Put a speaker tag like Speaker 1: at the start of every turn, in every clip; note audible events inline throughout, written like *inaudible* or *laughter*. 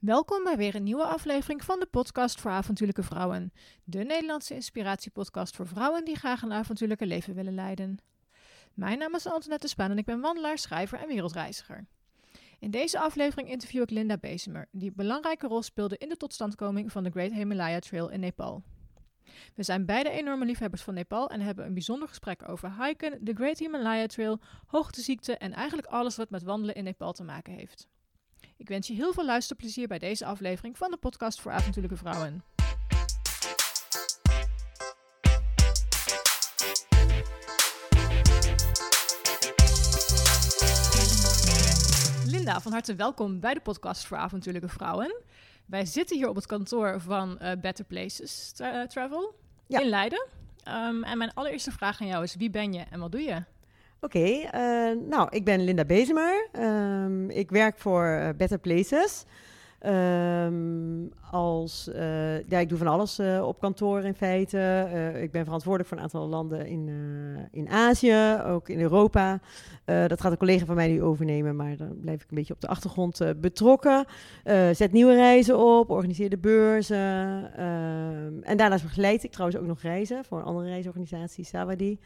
Speaker 1: Welkom bij weer een nieuwe aflevering van de podcast voor avontuurlijke vrouwen. De Nederlandse inspiratiepodcast voor vrouwen die graag een avontuurlijke leven willen leiden. Mijn naam is Antoinette Spaan en ik ben wandelaar, schrijver en wereldreiziger. In deze aflevering interview ik Linda Bezemer, die een belangrijke rol speelde in de totstandkoming van de Great Himalaya Trail in Nepal. We zijn beide enorme liefhebbers van Nepal en hebben een bijzonder gesprek over hiken, de Great Himalaya Trail, hoogteziekte en eigenlijk alles wat met wandelen in Nepal te maken heeft. Ik wens je heel veel luisterplezier bij deze aflevering van de podcast voor avontuurlijke vrouwen. Linda, van harte welkom bij de podcast voor avontuurlijke vrouwen. Wij zitten hier op het kantoor van uh, Better Places tra uh, Travel in Leiden. Um, en mijn allereerste vraag aan jou is: wie ben je en wat doe je?
Speaker 2: Oké, uh, nou, ik ben Linda Bezemer. Um, ik werk voor uh, Better Places. Um, als, uh, ja, ik doe van alles op kantoor in feite. ik ben verantwoordelijk voor een aantal landen in, in Azië, ook in Europa. dat gaat een collega van mij nu overnemen, maar dan blijf ik een beetje op de achtergrond betrokken. zet nieuwe reizen op, organiseer de beurzen. Ehm, en daarnaast begeleid ik trouwens ook nog reizen voor een andere reisorganisatie, Sawadi.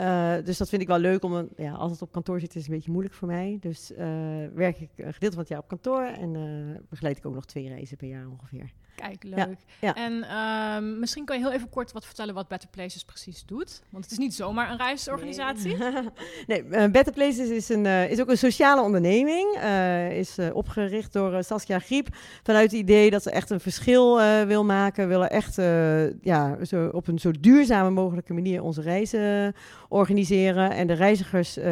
Speaker 2: Uh, dus dat vind ik wel leuk om een, ja, als het op kantoor zit, is het een beetje moeilijk voor mij. Dus uh, werk ik een gedeelte van het jaar op kantoor en uh, begeleid ik ook nog twee reizen per jaar ongeveer.
Speaker 1: Kijk, leuk. Ja, En uh, misschien kan je heel even kort wat vertellen wat Better Places precies doet. Want het is niet zomaar een reisorganisatie.
Speaker 2: Nee, *laughs* nee Better Places is, een, is ook een sociale onderneming. is opgericht door Saskia Griep vanuit het idee dat ze echt een verschil wil maken. We willen echt ja, zo, op een zo duurzame mogelijke manier onze reizen organiseren. En de reizigers, uh,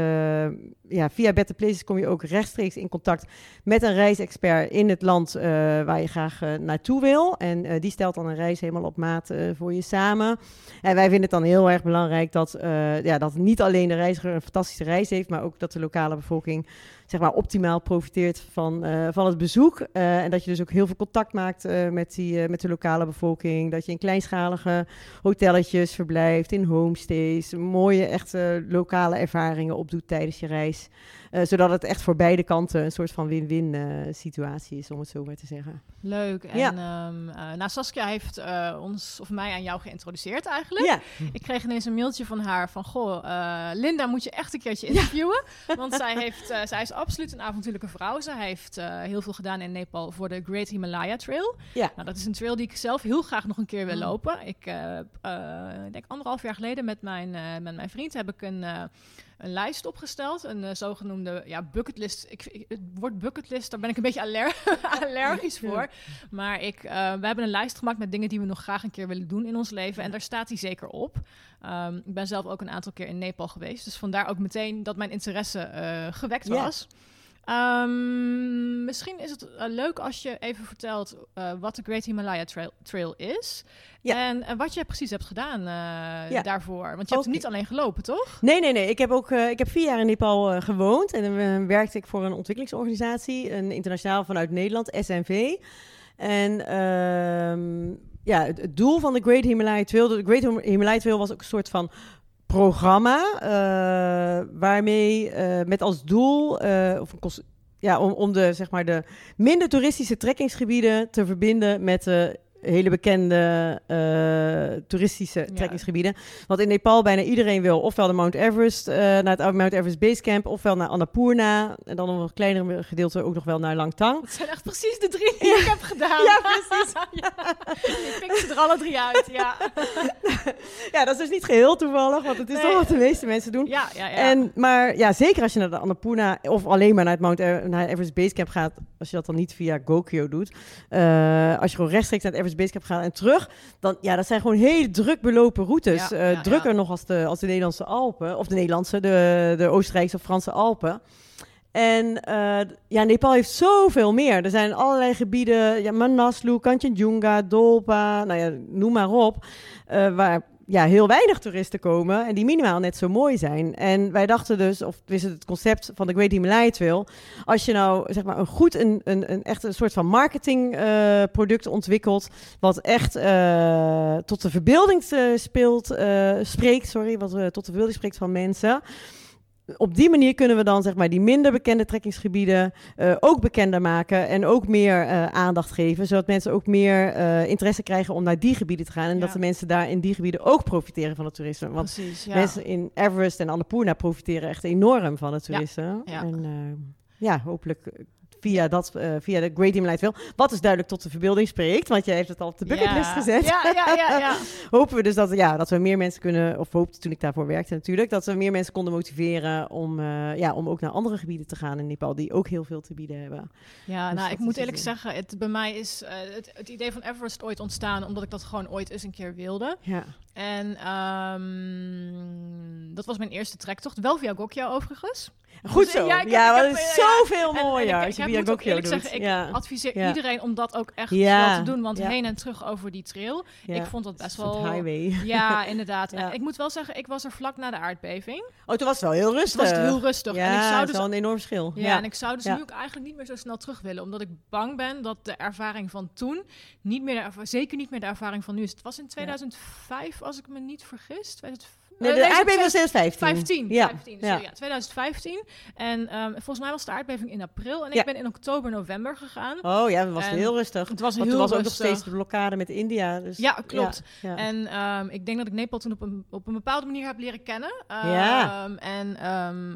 Speaker 2: ja, via Better Places kom je ook rechtstreeks in contact met een reisexpert in het land uh, waar je graag uh, naartoe wil. En die stelt dan een reis helemaal op maat voor je samen. En wij vinden het dan heel erg belangrijk dat, ja, dat niet alleen de reiziger een fantastische reis heeft, maar ook dat de lokale bevolking zeg maar, optimaal profiteert van, uh, van het bezoek. Uh, en dat je dus ook heel veel contact maakt uh, met, die, met de lokale bevolking. Dat je in kleinschalige hotelletjes verblijft, in homestays. Mooie, echte lokale ervaringen opdoet tijdens je reis. Uh, zodat het echt voor beide kanten een soort van win-win uh, situatie is, om het zo maar te zeggen.
Speaker 1: Leuk. En ja. um, uh, nou, Saskia heeft ons of mij aan jou geïntroduceerd eigenlijk. Ja. Ik kreeg ineens een mailtje van haar van, goh, Linda moet je echt een keertje *laughs* interviewen. Ja. Want zij, heeft, zij is absoluut een avontuurlijke vrouw. Zij heeft heel veel gedaan in Nepal voor de Great Himalaya Trail. Ja. Nou, dat is een trail die ik zelf heel graag nog een keer wil mm. lopen. Ik denk anderhalf jaar geleden met mijn, met mijn vriend heb ik een een lijst opgesteld. Een uh, zogenoemde ja, bucketlist. Ik, het woord bucketlist, daar ben ik een beetje aller *laughs* allergisch voor. Maar ik, uh, we hebben een lijst gemaakt met dingen die we nog graag een keer willen doen in ons leven. En daar staat hij zeker op. Um, ik ben zelf ook een aantal keer in Nepal geweest. Dus vandaar ook meteen dat mijn interesse uh, gewekt was. Um, misschien is het uh, leuk als je even vertelt uh, wat de Great Himalaya Trail, Trail is. Ja. En, en, wat je precies hebt gedaan uh, ja. daarvoor. Want je hebt okay. niet alleen gelopen, toch?
Speaker 2: Nee, nee, nee. Ik heb ook ik heb vier jaar in Nepal gewoond. En dan werkte ik voor een ontwikkelingsorganisatie, een internationaal vanuit Nederland, SNV. En um, ja, het, het, doel van de Great Himalaya Trail, de Great Himalaya Trail was ook een soort van programma uh, waarmee uh, met als doel uh, of een ja, om, om de, zeg maar, de minder toeristische trekkingsgebieden te verbinden met de hele bekende uh, toeristische ja. trekkingsgebieden. Want in Nepal bijna iedereen wil ofwel de Mount Everest, uh, naar het Mount Everest Basecamp, ofwel naar Annapurna. En dan nog een kleinere gedeelte ook nog wel naar Langtang.
Speaker 1: Dat zijn echt precies de drie die ja. ik heb gedaan.
Speaker 2: Ja, precies. *laughs*
Speaker 1: ja. Ik pik ze er alle drie uit, ja. *laughs*
Speaker 2: ja, dat is dus niet geheel toevallig, want het is nee. toch wat de meeste mensen doen.
Speaker 1: Ja, ja, ja.
Speaker 2: En, maar ja, zeker als je naar de Annapurna of alleen maar naar het Mount Everest, Everest Basecamp gaat, als je dat dan niet via Gokyo doet. Uh, als je gewoon rechtstreeks naar het Everest Basecamp gaat en terug, dan ja, dat zijn gewoon hele druk belopen routes. Ja, uh, ja, drukker nog als de, als de Nederlandse Alpen, of de Nederlandse, de, de Oostenrijkse of Franse Alpen. En uh, ja, Nepal heeft zoveel meer. Er zijn allerlei gebieden, ja, Manaslu, Kanchenjunga, Dolpa, nou ja, noem maar op, uh, waar ja, heel weinig toeristen komen en die minimaal net zo mooi zijn. En wij dachten dus, of wist het concept van de Great Himalaya Trail, als je nou zeg maar een goed, een, een, een echt een soort van marketingproduct uh, ontwikkelt, wat echt uh, tot de verbeelding speelt, uh, spreekt, sorry, wat tot de verbeelding spreekt van mensen op die manier kunnen we dan zeg maar die minder bekende trekkingsgebieden uh, ook bekender maken en ook meer uh, aandacht geven, zodat mensen ook meer uh, interesse krijgen om naar die gebieden te gaan en dat de mensen daar in die gebieden ook profiteren van het toerisme. Want Precies, ja. mensen in Everest en Annapurna profiteren echt enorm van het toerisme. Ja. En ja, hopelijk via, dat, uh, via de Great Light wil. Wat is duidelijk tot de verbeelding spreekt, want jij heeft het al op de bucketlist gezet.
Speaker 1: Ja, ja, ja, ja. *laughs*
Speaker 2: Hopen we dus dat, ja, dat we meer mensen kunnen, of hoopte toen ik daarvoor werkte natuurlijk, dat we meer mensen konden motiveren om, uh, ja, om ook naar andere gebieden te gaan in Nepal, die ook heel veel te bieden hebben.
Speaker 1: Ja, dus nou, ik moet eerlijk zeggen, het, bij mij is uh, het, het, idee van Everest ooit ontstaan, omdat ik dat gewoon ooit eens een keer wilde.
Speaker 2: Ja.
Speaker 1: En um, dat was mijn eerste trektocht, wel via Gokyo overigens.
Speaker 2: Goed dus, zo. Ja, ja dat is zoveel mooier als je via Gokyo doet.
Speaker 1: Zeggen, ik adviseer iedereen om dat ook echt wel te doen, want heen en terug over die trail. Ik vond dat best wel...
Speaker 2: highway. *laughs*
Speaker 1: Ja, inderdaad. En ik moet wel zeggen, ik was er vlak na de aardbeving.
Speaker 2: Oh, toen was het wel heel rustig.
Speaker 1: Toen was het heel rustig.
Speaker 2: Ja, en ik zou dus, wel een enorm verschil.
Speaker 1: Ja, en ik zou dus nu ook eigenlijk niet meer zo snel terug willen, omdat ik bang ben dat de ervaring van toen niet meer, de, zeker niet meer de ervaring van nu is. Het was in 2005, als ik me niet vergis. 2005
Speaker 2: Nee, de aardbeving was 2015.
Speaker 1: 15, ja. 15 ja. ja. 2015. En um, volgens mij was de aardbeving in april. En ik ben in oktober, november gegaan.
Speaker 2: Oh ja, dat was heel rustig.
Speaker 1: Het was
Speaker 2: Want
Speaker 1: heel
Speaker 2: was
Speaker 1: rustig.
Speaker 2: ook nog steeds de blokkade met India. Dus,
Speaker 1: ja, klopt. En um, ik denk dat ik Nepal toen op een, op een bepaalde manier heb leren kennen.
Speaker 2: Um, ja.
Speaker 1: En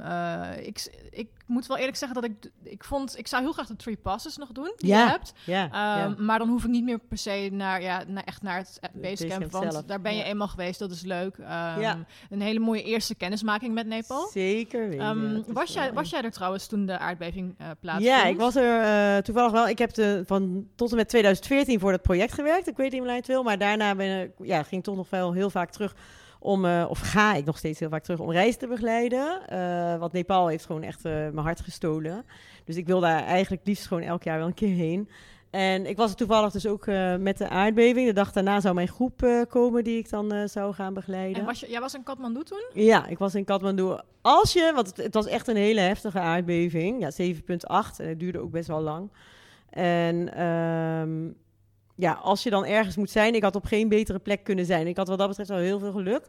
Speaker 1: uh, ik, ik moet wel eerlijk zeggen dat ik, ik vond, ik zou heel graag de three passes nog doen die
Speaker 2: ja.
Speaker 1: je hebt.
Speaker 2: Ja,
Speaker 1: um, ja. Maar dan hoef ik niet meer per se naar, ja, naar echt naar het basecamp, want zelf. daar ben je eenmaal geweest, dat is leuk. Um, ja. Een hele mooie eerste kennismaking met Nepal.
Speaker 2: Zeker weten.
Speaker 1: Um, was, jij, was jij er trouwens toen de aardbeving uh, plaatsvond?
Speaker 2: Ja, ik was er uh, toevallig wel. Ik heb de, van tot en met 2014 voor dat project gewerkt, ik weet niet meer wil, maar daarna ben ik, ja, ging toch nog wel heel vaak terug om, uh, of ga ik nog steeds heel vaak terug om reis te begeleiden. Uh, want Nepal heeft gewoon echt uh, mijn hart gestolen. Dus ik wil daar eigenlijk liefst gewoon elk jaar wel een keer heen. En ik was er toevallig dus ook met de aardbeving. De dag daarna zou mijn groep komen die ik dan zou gaan begeleiden.
Speaker 1: En was je, jij was in Kathmandu toen?
Speaker 2: Ja, ik was in Kathmandu. Als je, want het, het was echt een hele heftige aardbeving. Ja, 7,8 en het duurde ook best wel lang. En um, ja, als je dan ergens moet zijn, ik had op geen betere plek kunnen zijn. Ik had wat dat betreft wel heel veel geluk.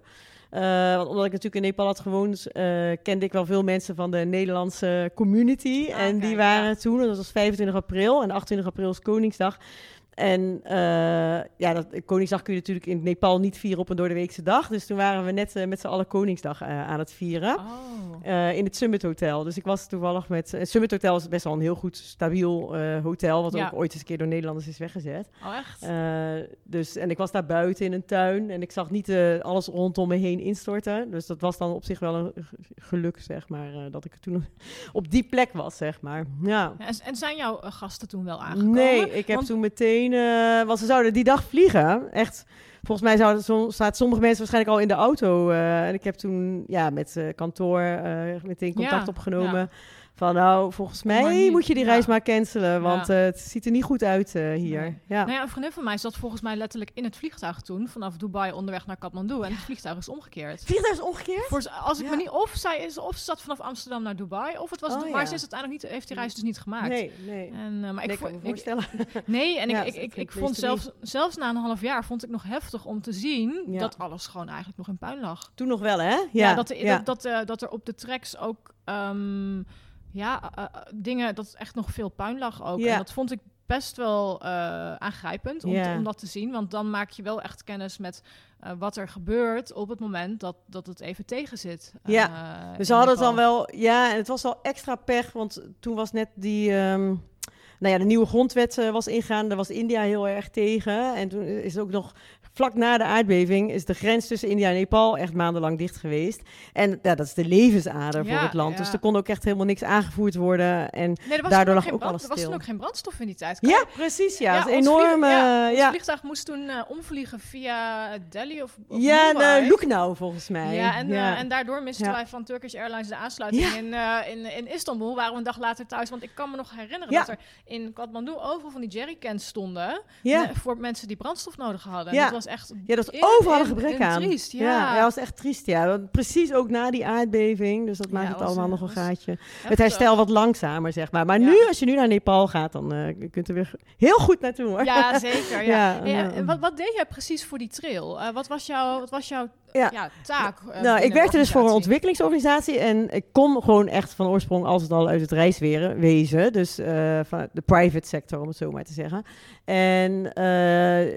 Speaker 2: Uh, want omdat ik natuurlijk in Nepal had gewoond, uh, kende ik wel veel mensen van de Nederlandse community. Ah, en die waren ja. toen, dat was 25 april en 28 april is Koningsdag. En uh, ja, dat, Koningsdag kun je natuurlijk in Nepal niet vieren op een doordeweekse dag. Dus toen waren we net uh, met z'n allen Koningsdag uh, aan het vieren.
Speaker 1: Oh.
Speaker 2: in het Summit Hotel. Dus ik was toevallig met... Het Summit Hotel is best wel een heel goed, stabiel hotel. Wat ja. ook ooit eens een keer door Nederlanders is weggezet.
Speaker 1: Oh, echt?
Speaker 2: dus, en ik was daar buiten in een tuin. En ik zag niet alles rondom me heen instorten. Dus dat was dan op zich wel een geluk, zeg maar. dat ik toen *laughs* op die plek was, zeg maar. Ja.
Speaker 1: En, en zijn jouw gasten toen wel aangekomen?
Speaker 2: Nee, ik heb Want... toen meteen uh, want ze zouden die dag vliegen. Echt, volgens mij zouden, zo, staat sommige mensen waarschijnlijk al in de auto. Uh, en ik heb toen ja, met uh, kantoor meteen contact
Speaker 1: ja,
Speaker 2: opgenomen.
Speaker 1: Ja.
Speaker 2: Van nou, volgens mij moet je die
Speaker 1: ja.
Speaker 2: reis maar cancelen, want uh, het ziet er niet goed uit uh, hier.
Speaker 1: Nee.
Speaker 2: Ja.
Speaker 1: Nou ja, een vriendin van mij zat volgens mij letterlijk in het vliegtuig toen, vanaf Dubai onderweg naar Kathmandu. En het vliegtuig is omgekeerd.
Speaker 2: Het vliegtuig is omgekeerd?
Speaker 1: Voor, als ik me niet, of zij is, of ze zat vanaf Amsterdam naar Dubai, of het was, oh, maar ze is uiteindelijk niet, heeft die reis dus niet gemaakt.
Speaker 2: Nee, nee.
Speaker 1: En, uh, maar
Speaker 2: nee,
Speaker 1: ik,
Speaker 2: kan me voorstellen.
Speaker 1: Ik, *laughs* nee, en ik, ik, ik, ik vond zelfs, zelfs na een half jaar vond ik nog heftig om te zien dat alles gewoon eigenlijk nog in puin lag.
Speaker 2: Toen nog wel, hè? Ja,
Speaker 1: dat, dat, dat, dat er op de tracks ook um, ja, uh, dingen, dat echt nog veel puin lag ook.
Speaker 2: Ja.
Speaker 1: En dat vond ik best wel uh, aangrijpend om, om dat te zien. Want dan maak je wel echt kennis met uh, wat er gebeurt op het moment dat, dat het even tegen zit.
Speaker 2: Ja,
Speaker 1: Uh,
Speaker 2: Dus ze hadden het dan wel, ja, en het was al extra pech, want toen was net die, ehm, nou ja, de nieuwe grondwet eh, was ingaan, daar was India heel erg tegen. En toen is ook nog, vlak na de aardbeving, is de grens tussen India en Nepal echt maandenlang dicht geweest. En ja, dat is de levensader
Speaker 1: Ja,
Speaker 2: voor het land,
Speaker 1: ja.
Speaker 2: dus er kon ook echt helemaal niks aangevoerd worden. En
Speaker 1: Nee, er
Speaker 2: daardoor lag ook
Speaker 1: brand-
Speaker 2: alles
Speaker 1: Er was
Speaker 2: stil.
Speaker 1: toen ook geen brandstof in die tijd.
Speaker 2: ja, precies, ja.
Speaker 1: vlieg- ja, ons
Speaker 2: ja.
Speaker 1: vliegtuig moest toen eh, omvliegen via Delhi of, of
Speaker 2: Ja, de Lucknow volgens mij.
Speaker 1: Ja, en,
Speaker 2: ja.
Speaker 1: eh, en daardoor misten wij van Turkish Airlines de aansluiting in, eh, in, in Istanbul. Waren we een dag later thuis. Want ik kan me nog herinneren dat er in Kathmandu overal van die jerrycans stonden. Voor mensen die brandstof nodig hadden.
Speaker 2: Ja.
Speaker 1: Was echt
Speaker 2: Ja, dat is
Speaker 1: in-
Speaker 2: overal een gebrek aan.
Speaker 1: triest, ja.
Speaker 2: ja, was echt triest, ja. Want Precies ook na die aardbeving, dus dat
Speaker 1: Ja,
Speaker 2: maakt het
Speaker 1: was,
Speaker 2: allemaal
Speaker 1: eh,
Speaker 2: nog een
Speaker 1: was
Speaker 2: gaatje. Het herstel wat langzamer, zeg maar. Maar
Speaker 1: Ja.
Speaker 2: nu, als je nu naar Nepal gaat, dan eh, je kunt er weer heel goed naartoe, hoor.
Speaker 1: Ja, zeker. Ja. *laughs*
Speaker 2: Ja,
Speaker 1: en wat, wat deed jij precies voor die trail? Eh, wat was jouw, wat was jouw ja. taak.
Speaker 2: nou, ik werkte dus voor een ontwikkelingsorganisatie en ik kom gewoon echt van oorsprong als het al uit het reiswezen. Dus van de private sector, om het zo maar te zeggen. En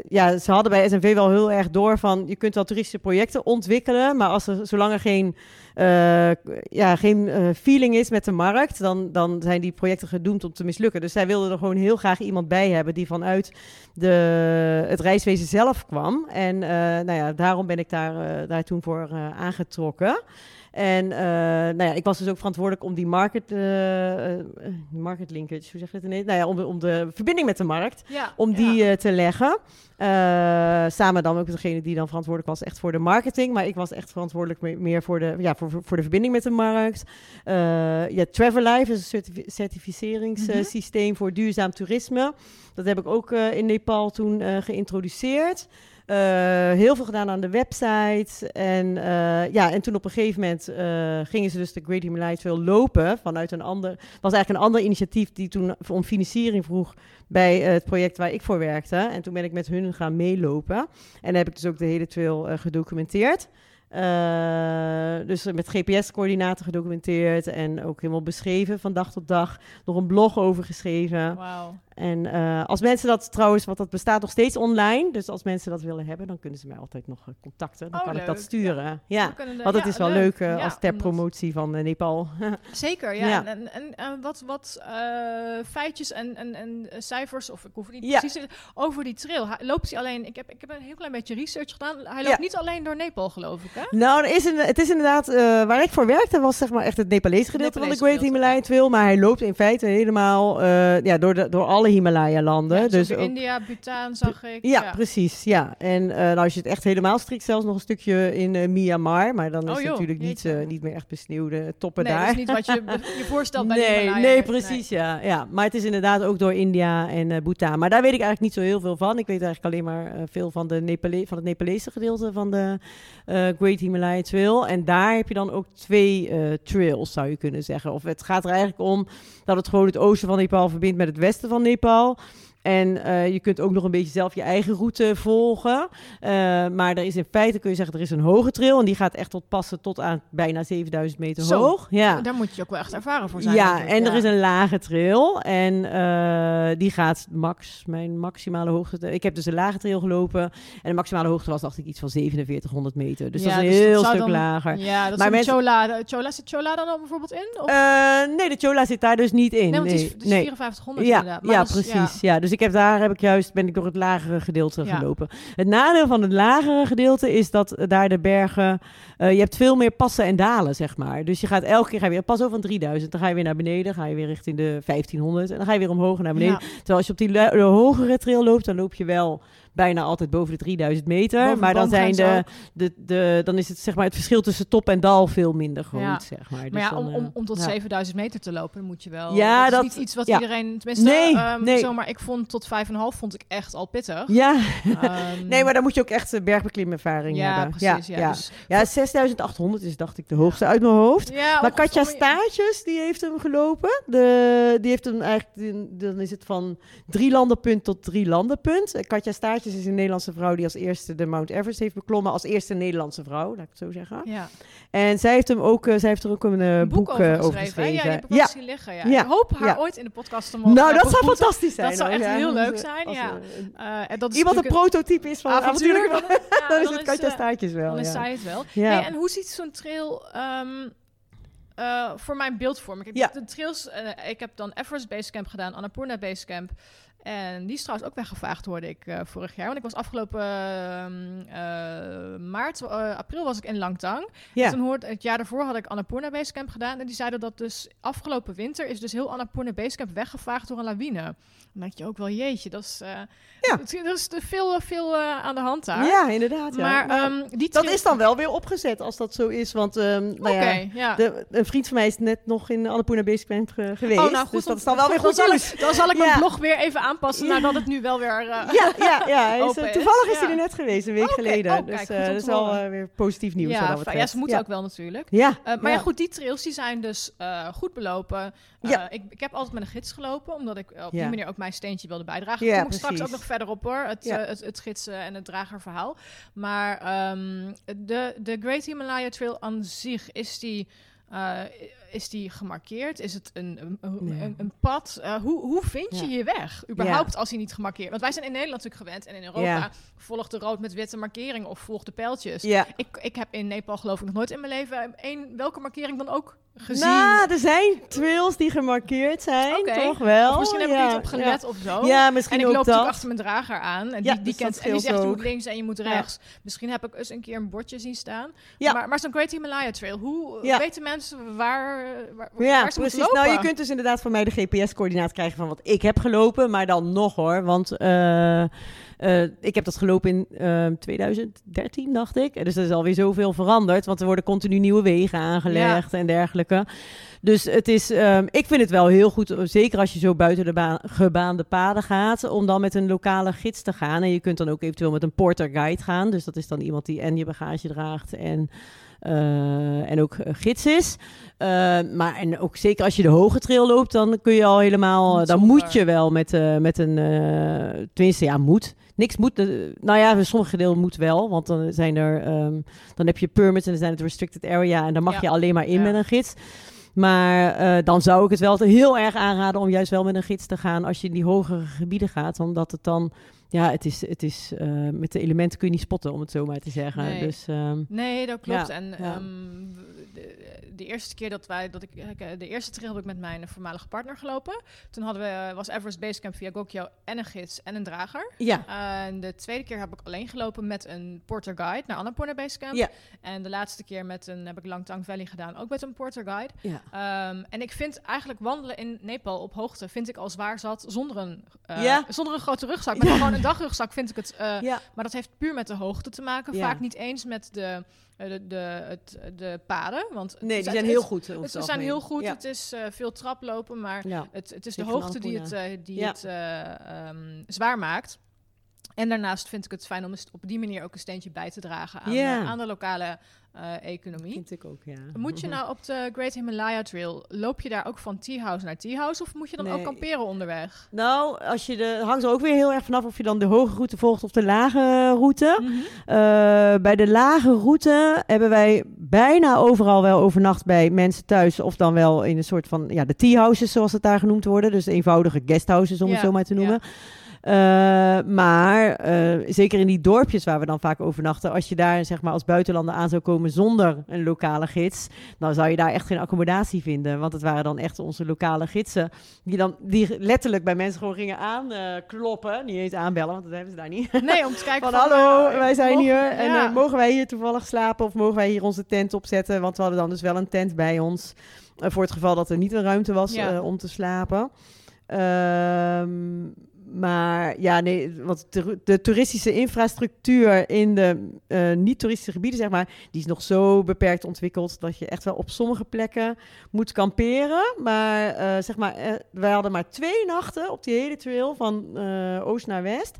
Speaker 2: ja, ze hadden bij SNV wel heel erg door van je kunt wel toeristische projecten ontwikkelen, maar als er, zolang er geen uh, ja, geen uh, feeling is met de markt, dan, dan zijn die projecten gedoemd om te mislukken. Dus zij wilden er gewoon heel graag iemand bij hebben die vanuit de, het reiswezen zelf kwam. En uh, nou ja, daarom ben ik daar, daar toen voor aangetrokken. En uh, nou ja, ik was dus ook verantwoordelijk om die market, uh, market linkage, hoe zeg je het ineens? Nou ja, om, om de verbinding met de markt, ja, om die ja. te leggen. samen dan ook degene die dan verantwoordelijk was echt voor de marketing. Maar ik was echt verantwoordelijk meer voor de, ja, voor, voor de verbinding met de markt. ja, Travel is een certificeringssysteem mm voor duurzaam toerisme. Dat heb ik ook in Nepal toen geïntroduceerd. Uh, heel veel gedaan aan de website. En, uh, ja, en toen op een gegeven moment uh, gingen ze dus de Great Himalaya lopen vanuit een ander... was eigenlijk een ander initiatief die toen om financiering vroeg bij het project waar ik voor werkte. En toen ben ik met hun gaan meelopen. En heb ik dus ook de hele trail gedocumenteerd. Dus met GPS-coördinaten gedocumenteerd en ook helemaal beschreven van dag tot dag. Nog een blog over geschreven. En uh, als mensen dat trouwens, want dat bestaat nog steeds online. Dus als mensen dat willen hebben, dan kunnen ze mij altijd nog uh, contacten. Dan oh, kan leuk. ik dat sturen. Ja, ja. want het is wel leuk, leuk als ter promotie van Nepal. *laughs*
Speaker 1: Zeker, ja. En, en, en wat, wat feitjes en, en, en cijfers, of ik hoef niet precies over die trail. Loopt hij alleen, ik heb, ik heb een heel klein beetje research gedaan. Hij loopt niet alleen door Nepal, geloof ik, hè?
Speaker 2: Nou, is een, het is inderdaad, uh, waar ik voor werkte, was zeg maar echt het Nepalese gedeelte van de Great Himalaya Trail. Maar hij loopt in feite helemaal ja, door, de, door alle Himalaya-landen.
Speaker 1: Ja, dus ook, India, Bhutan zag ik.
Speaker 2: Ja, ja. precies. Ja. En uh, nou, als je het echt helemaal strikt, zelfs nog een stukje in Myanmar. Maar dan is oh, het natuurlijk niet, niet meer echt besneeuwde toppen
Speaker 1: nee,
Speaker 2: daar.
Speaker 1: dat is niet wat je *laughs* je voorstelt bij
Speaker 2: nee,
Speaker 1: Himalaya.
Speaker 2: Nee, precies, nee. Ja, ja. Maar het is inderdaad ook door India en Bhutan. Maar daar weet ik eigenlijk niet zo heel veel van. Ik weet eigenlijk alleen maar veel van, de Nepale van het Nepalese gedeelte van de Great Himalaya Trail. En daar heb je dan ook twee trails, zou je kunnen zeggen. Of het gaat er eigenlijk om dat het gewoon het oosten van Nepal verbindt met het westen van Nepal. En uh, je kunt ook nog een beetje zelf je eigen route volgen. Uh, maar er is in feite, kun je zeggen, er is een hoge trail. En die gaat echt tot passen tot aan bijna 7000 meter
Speaker 1: Zo,
Speaker 2: hoog. Ja.
Speaker 1: Daar moet je ook wel echt ervaren voor zijn.
Speaker 2: Ja, en ja. er is een lage trail. En uh, die gaat max, mijn maximale hoogte. Ik heb dus een lage trail gelopen. En de maximale hoogte was, dacht ik, iets van 4700 meter. Dus ja, dat is een dus heel stuk
Speaker 1: dan,
Speaker 2: lager.
Speaker 1: Ja, dat maar is mensen... Chola. Chola. Zit Chola dan, dan bijvoorbeeld in?
Speaker 2: Of? nee, de Chola zit daar dus niet in.
Speaker 1: Nee, want
Speaker 2: nee.
Speaker 1: het is, het is
Speaker 2: nee.
Speaker 1: 5400
Speaker 2: ja,
Speaker 1: inderdaad.
Speaker 2: ja, precies. Ja. dus ik heb daar heb ik juist ben ik door het lagere gedeelte ja. gelopen. Het nadeel van het lagere gedeelte is dat daar de bergen uh, je hebt veel meer passen en dalen, zeg maar. Dus je gaat elke keer ga je weer pas over van 3000, dan ga je weer naar beneden, ga je weer richting de 1500 en dan ga je weer omhoog naar beneden. Ja. Terwijl als je op die de hogere trail loopt, dan loop je wel bijna altijd boven de 3000 meter. Boven maar dan, zijn de, de, de, dan is het, zeg maar, het verschil tussen top en dal veel minder groot. Ja. Zeg maar.
Speaker 1: Dus
Speaker 2: maar
Speaker 1: ja,
Speaker 2: dan,
Speaker 1: om, om, om tot
Speaker 2: ja.
Speaker 1: 7000 meter te lopen, moet je wel.
Speaker 2: Ja,
Speaker 1: dat,
Speaker 2: dat
Speaker 1: is niet iets wat iedereen. Tenminste,
Speaker 2: nee,
Speaker 1: um,
Speaker 2: nee.
Speaker 1: zomaar. Ik vond tot 5,5 vond ik echt al pittig.
Speaker 2: Ja.
Speaker 1: Um, *laughs*
Speaker 2: nee, maar dan moet je ook echt uh, bergbeklimervaring
Speaker 1: ja,
Speaker 2: hebben.
Speaker 1: Precies,
Speaker 2: ja,
Speaker 1: ja.
Speaker 2: Dus, ja, 6800 is, dacht ik, de hoogste uit mijn hoofd.
Speaker 1: Ja,
Speaker 2: maar Katja Staartjes, die heeft hem gelopen. De, die heeft hem eigenlijk, dan is het van drie landenpunt tot drie landenpunt. Katja Staartjes is een Nederlandse vrouw die als eerste de Mount Everest heeft beklommen. Als eerste Nederlandse vrouw, laat ik het zo zeggen.
Speaker 1: Ja.
Speaker 2: En zij heeft hem ook, uh, zij heeft er ook een,
Speaker 1: een boek,
Speaker 2: boek
Speaker 1: over,
Speaker 2: geschreven.
Speaker 1: Ja, je hebt ja. zien liggen. Ja.
Speaker 2: Ja.
Speaker 1: Ik hoop haar ooit in de podcast te mogen
Speaker 2: Nou, dat zou fantastisch zijn.
Speaker 1: Dat zou echt heel leuk
Speaker 2: eh,
Speaker 1: zijn, ja.
Speaker 2: eh,
Speaker 1: Uh, en dat is
Speaker 2: Iemand een prototype is van.
Speaker 1: Dan, ja, *laughs*
Speaker 2: dan is het Katja
Speaker 1: eh,
Speaker 2: Staartjes wel.
Speaker 1: Dan is zij het wel.
Speaker 2: Ja.
Speaker 1: Hey, en hoe ziet zo'n trail um, uh, voor mijn beeldvorming? Ik,
Speaker 2: Ja.
Speaker 1: de trails, uh, ik heb dan Everest Basecamp gedaan, Annapurna Basecamp. En die is trouwens ook weggevaagd, hoorde ik uh, vorig jaar. Want ik was afgelopen uh, maart, uh, april was ik in Langtang.
Speaker 2: Ja.
Speaker 1: En toen hoorde, het jaar daarvoor had ik Annapurna Basecamp gedaan. En die zeiden dat dus afgelopen winter is dus heel Annapurna Basecamp weggevaagd door een lawine. Dan denk je ook wel, jeetje, dat is,
Speaker 2: Ja.
Speaker 1: er is veel, veel aan de hand daar.
Speaker 2: Ja, inderdaad. Ja.
Speaker 1: Maar
Speaker 2: Nou,
Speaker 1: um, die
Speaker 2: dat is dan wel weer opgezet als dat zo is. Want um, nou ja,
Speaker 1: ja.
Speaker 2: de, een vriend van mij is net nog in Annapurna Basecamp ge- geweest.
Speaker 1: Oh, nou goed,
Speaker 2: dus dat
Speaker 1: dan-
Speaker 2: is dan wel weer
Speaker 1: dan
Speaker 2: goed
Speaker 1: zal
Speaker 2: nieuws.
Speaker 1: ik- Dan zal ik mijn blog weer even aanpassen aanpassen nadat het nu wel weer uh,
Speaker 2: ja, ja, ja. *laughs* Hij is, toevallig is hij er net geweest, een week geleden. Oh, dus dat is al weer positief nieuws.
Speaker 1: Ja, ja ze moeten ook wel natuurlijk.
Speaker 2: Ja,
Speaker 1: maar ja. goed, die trails die zijn dus goed belopen. Ja. Ik, ik heb altijd met een gids gelopen, omdat ik op die manier ook mijn steentje wilde bijdragen. Ja, kom ik straks ook nog verder op hoor, het, het, het, gidsen en het dragerverhaal. Maar um, de, de Great Himalaya Trail aan zich is die uh, is die gemarkeerd? Is het een, een, een, pad? Uh, hoe, hoe vind je je weg? Überhaupt als hij niet gemarkeerd Want wij zijn in Nederland natuurlijk gewend. En in Europa volgt de rood met witte markering of volgt de pijltjes. Ja. Ik, ik heb in Nepal geloof ik nog nooit in mijn leven één, welke markering dan ook gezien.
Speaker 2: Nou, er zijn trails die gemarkeerd zijn, okay. toch wel?
Speaker 1: Of misschien heb ik niet op gelet of zo.
Speaker 2: Ja, misschien
Speaker 1: En ik
Speaker 2: loop
Speaker 1: natuurlijk achter mijn drager aan. En die, die, dus kent, en die zegt, je moet links en je moet rechts. Misschien heb ik eens een keer een bordje zien staan. Maar, maar zo'n Great Himalaya Trail, hoe weten mensen waar, waar, ja, precies.
Speaker 2: Nou, je kunt dus inderdaad van mij de GPS-coördinaat krijgen van wat ik heb gelopen. Maar dan nog hoor, want... Uh, uh, ik heb dat gelopen in uh, ehm, 2013, dacht ik. Dus er is alweer zoveel veranderd, want er worden continu nieuwe wegen aangelegd en dergelijke. Dus het is, um, ik vind het wel heel goed, zeker als je zo buiten de baan, gebaande paden gaat, om dan met een lokale gids te gaan. En je kunt dan ook eventueel met een porter guide gaan. Dus dat is dan iemand die en je bagage draagt en en ook gids is. Uh, maar en ook zeker als je de hoge trail loopt, dan kun je al helemaal. Dan moet je wel met, met een. tenminste, ja, moet niks moet. nou ja, sommige delen moet wel. Want dan zijn er. Um, dan heb je permits en dan zijn het restricted area. En dan mag je alleen maar in met een gids. Maar uh, dan zou ik het wel heel erg aanraden om juist wel met een gids te gaan als je in die hogere gebieden gaat. Omdat het dan ja, het is, het is uh, met de elementen kun je niet spotten, om het zo maar te zeggen.
Speaker 1: Nee,
Speaker 2: dus,
Speaker 1: um, nee dat klopt. Ja, en ja. Um, de eerste keer dat wij, dat ik, de eerste trail heb ik met mijn voormalige partner gelopen. Toen hadden we, was Everest Basecamp via Gokyo en een gids en een drager.
Speaker 2: Ja.
Speaker 1: En de tweede keer heb ik alleen gelopen met een porter guide naar Annapurna Basecamp.
Speaker 2: Ja.
Speaker 1: En de laatste keer met een, heb ik Langtang Valley gedaan, ook met een porter guide.
Speaker 2: Ja.
Speaker 1: Um, en ik vind eigenlijk wandelen in Nepal op hoogte, vind ik al zwaar zat, zonder een, uh, ja. zonder een grote rugzak. *laughs* Maar gewoon een dagrugzak vind ik het, uh, ja. maar dat heeft puur met de hoogte te maken. Vaak niet eens met de eh, de, de, het, de paden. Want
Speaker 2: nee, die zijn heel goed.
Speaker 1: Ze zijn heel goed. Het is uh, veel traplopen, maar ja. het, het is de hoogte die het, uh, die ja. het uh, um, zwaar maakt. En daarnaast vind ik het fijn om op die manier ook een steentje bij te dragen aan, yeah. aan de lokale uh, economie.
Speaker 2: Vind ik ook, ja.
Speaker 1: Moet je nou op de Great Himalaya Trail, loop je daar ook van tea house naar tea house of moet je dan nee. ook kamperen onderweg?
Speaker 2: Nou, als je de, hangt er ook weer heel erg vanaf of je dan de hoge route volgt of de lage route. Mm -hmm. uh, bij de lage route hebben wij bijna overal wel overnacht bij mensen thuis of dan wel in een soort van, ja, de tea houses zoals het daar genoemd worden. Dus eenvoudige guesthouses om ja, het zo maar te noemen. Ja. Uh, maar uh, zeker in die dorpjes waar we dan vaak overnachten, als je daar zeg maar als buitenlander aan zou komen zonder een lokale gids, dan zou je daar echt geen accommodatie vinden. Want het waren dan echt onze lokale gidsen die dan die letterlijk bij mensen gewoon gingen aankloppen, uh, niet eens aanbellen, want dat hebben ze daar niet.
Speaker 1: Nee, om te kijken *laughs*
Speaker 2: van, van hallo, wij zijn mogen, hier en ja. mogen wij hier toevallig slapen of mogen wij hier onze tent opzetten? Want we hadden dan dus wel een tent bij ons voor het geval dat er niet een ruimte was ja. om te slapen. Ehm maar ja, nee, want de, toeristische infrastructuur in de uh, niet-toeristische gebieden, zeg maar, die is nog zo beperkt ontwikkeld dat je echt wel op sommige plekken moet kamperen. Maar uh, zeg maar, uh, wij hadden maar twee nachten op die hele trail van oost naar west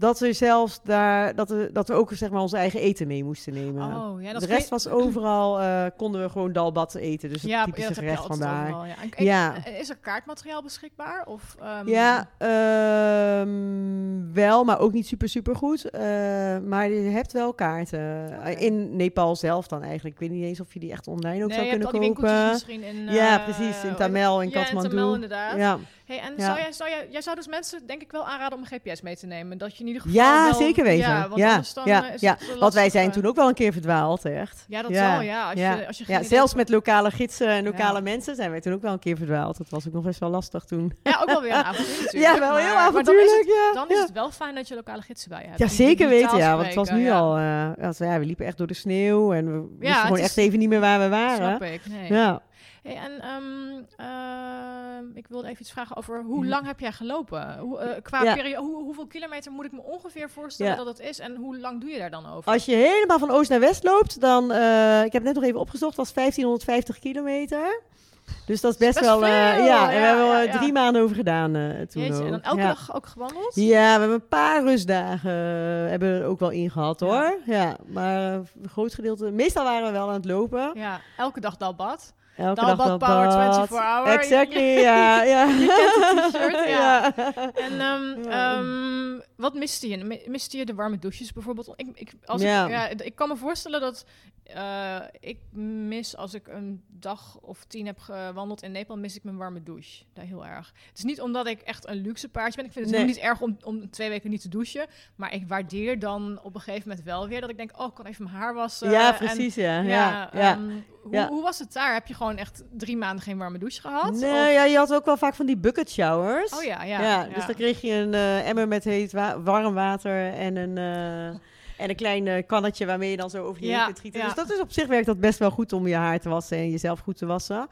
Speaker 2: dat we zelfs daar, dat we, dat we ook zeg maar onze eigen eten mee moesten nemen.
Speaker 1: Oh, ja, dat
Speaker 2: de rest was overal, uh, konden we gewoon dalbat eten. Dus het ja, typische ja, gerecht.
Speaker 1: Overal, ja. En, ja. Is er kaartmateriaal beschikbaar? Of, um...
Speaker 2: Ja, um, wel, maar ook niet super, super goed. Uh, maar je hebt wel kaarten. Okay. In Nepal zelf dan eigenlijk. Ik weet niet eens of je die echt online ook
Speaker 1: nee,
Speaker 2: zou kunnen
Speaker 1: kopen. misschien in, uh,
Speaker 2: ja, precies. In Tamel, in
Speaker 1: ja,
Speaker 2: Kathmandu.
Speaker 1: In Tamel, inderdaad.
Speaker 2: Ja.
Speaker 1: Hey, en ja. zou, jij, zou jij, jij zou dus mensen denk ik wel aanraden om een GPS mee te nemen? Dat je in ieder geval
Speaker 2: Ja,
Speaker 1: wel,
Speaker 2: zeker weten.
Speaker 1: Ja, want
Speaker 2: ja,
Speaker 1: dan
Speaker 2: ja,
Speaker 1: is
Speaker 2: ja.
Speaker 1: het lastig,
Speaker 2: Want wij zijn toen ook wel een keer verdwaald, echt.
Speaker 1: Ja, dat zal, ja. Als je, als je
Speaker 2: ja, zelfs met lokale gidsen en lokale mensen zijn wij toen ook wel een keer verdwaald. Dat was ook nog best wel lastig toen.
Speaker 1: Ja, ook wel weer een *laughs* avontuur natuurlijk.
Speaker 2: Ja, wel heel avontuurlijk,
Speaker 1: dan is het,
Speaker 2: ja.
Speaker 1: Dan is het wel fijn dat je lokale gidsen bij hebt.
Speaker 2: Ja, zeker weten, ja. Want het was nu al... Uh, ja, we liepen echt door de sneeuw en we wisten gewoon echt even niet meer waar we waren.
Speaker 1: Snap ik, nee.
Speaker 2: Ja.
Speaker 1: Hey, en um, uh, ik wilde even iets vragen over hoe lang heb jij gelopen? Hoe, uh, qua ja. periode, hoe, hoeveel kilometer moet ik me ongeveer voorstellen ja. dat het is en hoe lang doe je daar dan over?
Speaker 2: Als je helemaal van oost naar west loopt, dan, uh, ik heb net nog even opgezocht, was 1550 kilometer. Dus dat is best, wel... ja, en we hebben er drie maanden over gedaan toen Jeetje,
Speaker 1: En dan elke dag ook gewandeld?
Speaker 2: Ja, we hebben een paar rustdagen hebben er ook wel in gehad, hoor. Ja, maar een groot gedeelte... Meestal waren we wel aan het lopen.
Speaker 1: Ja, elke dag Dalbad.
Speaker 2: Elke dag
Speaker 1: dat Power 24 hour.
Speaker 2: Exactly, *laughs* ja. ja.
Speaker 1: T-shirt, *laughs* ja. En um, um, wat miste je? Miste je de warme douches bijvoorbeeld? Ik, ik, als ja. Ik, ja, ik kan me voorstellen dat uh, ik mis als ik een dag of tien heb gewandeld in Nepal, mis ik mijn warme douche. Daar heel erg. Het is niet omdat ik echt een luxe paardje ben. Ik vind het nee. niet erg om, om twee weken niet te douchen. Maar ik waardeer dan op een gegeven moment wel weer dat ik denk, oh, ik kan even mijn haar wassen.
Speaker 2: Ja, precies, en, ja. Ja, ja,
Speaker 1: um, hoe, hoe, was het daar? Heb je gewoon echt drie maanden geen warme douche gehad?
Speaker 2: Nee, ja, je had ook wel vaak van die bucket showers.
Speaker 1: Oh ja, ja.
Speaker 2: ja, dus dan kreeg je een uh, emmer met heet warm water en een... Uh, en een klein uh, kannetje waarmee je dan zo over je ja, kunt gieten. Dus dat is op zich werkt dat best wel goed om je haar te wassen en jezelf goed te wassen.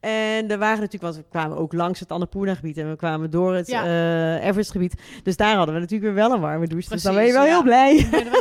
Speaker 2: En er waren natuurlijk, want we kwamen ook langs het Annapurna-gebied en we kwamen door het ja. uh, Everest-gebied. Dus daar hadden we natuurlijk weer wel een warme douche. dus dan ben je wel heel blij.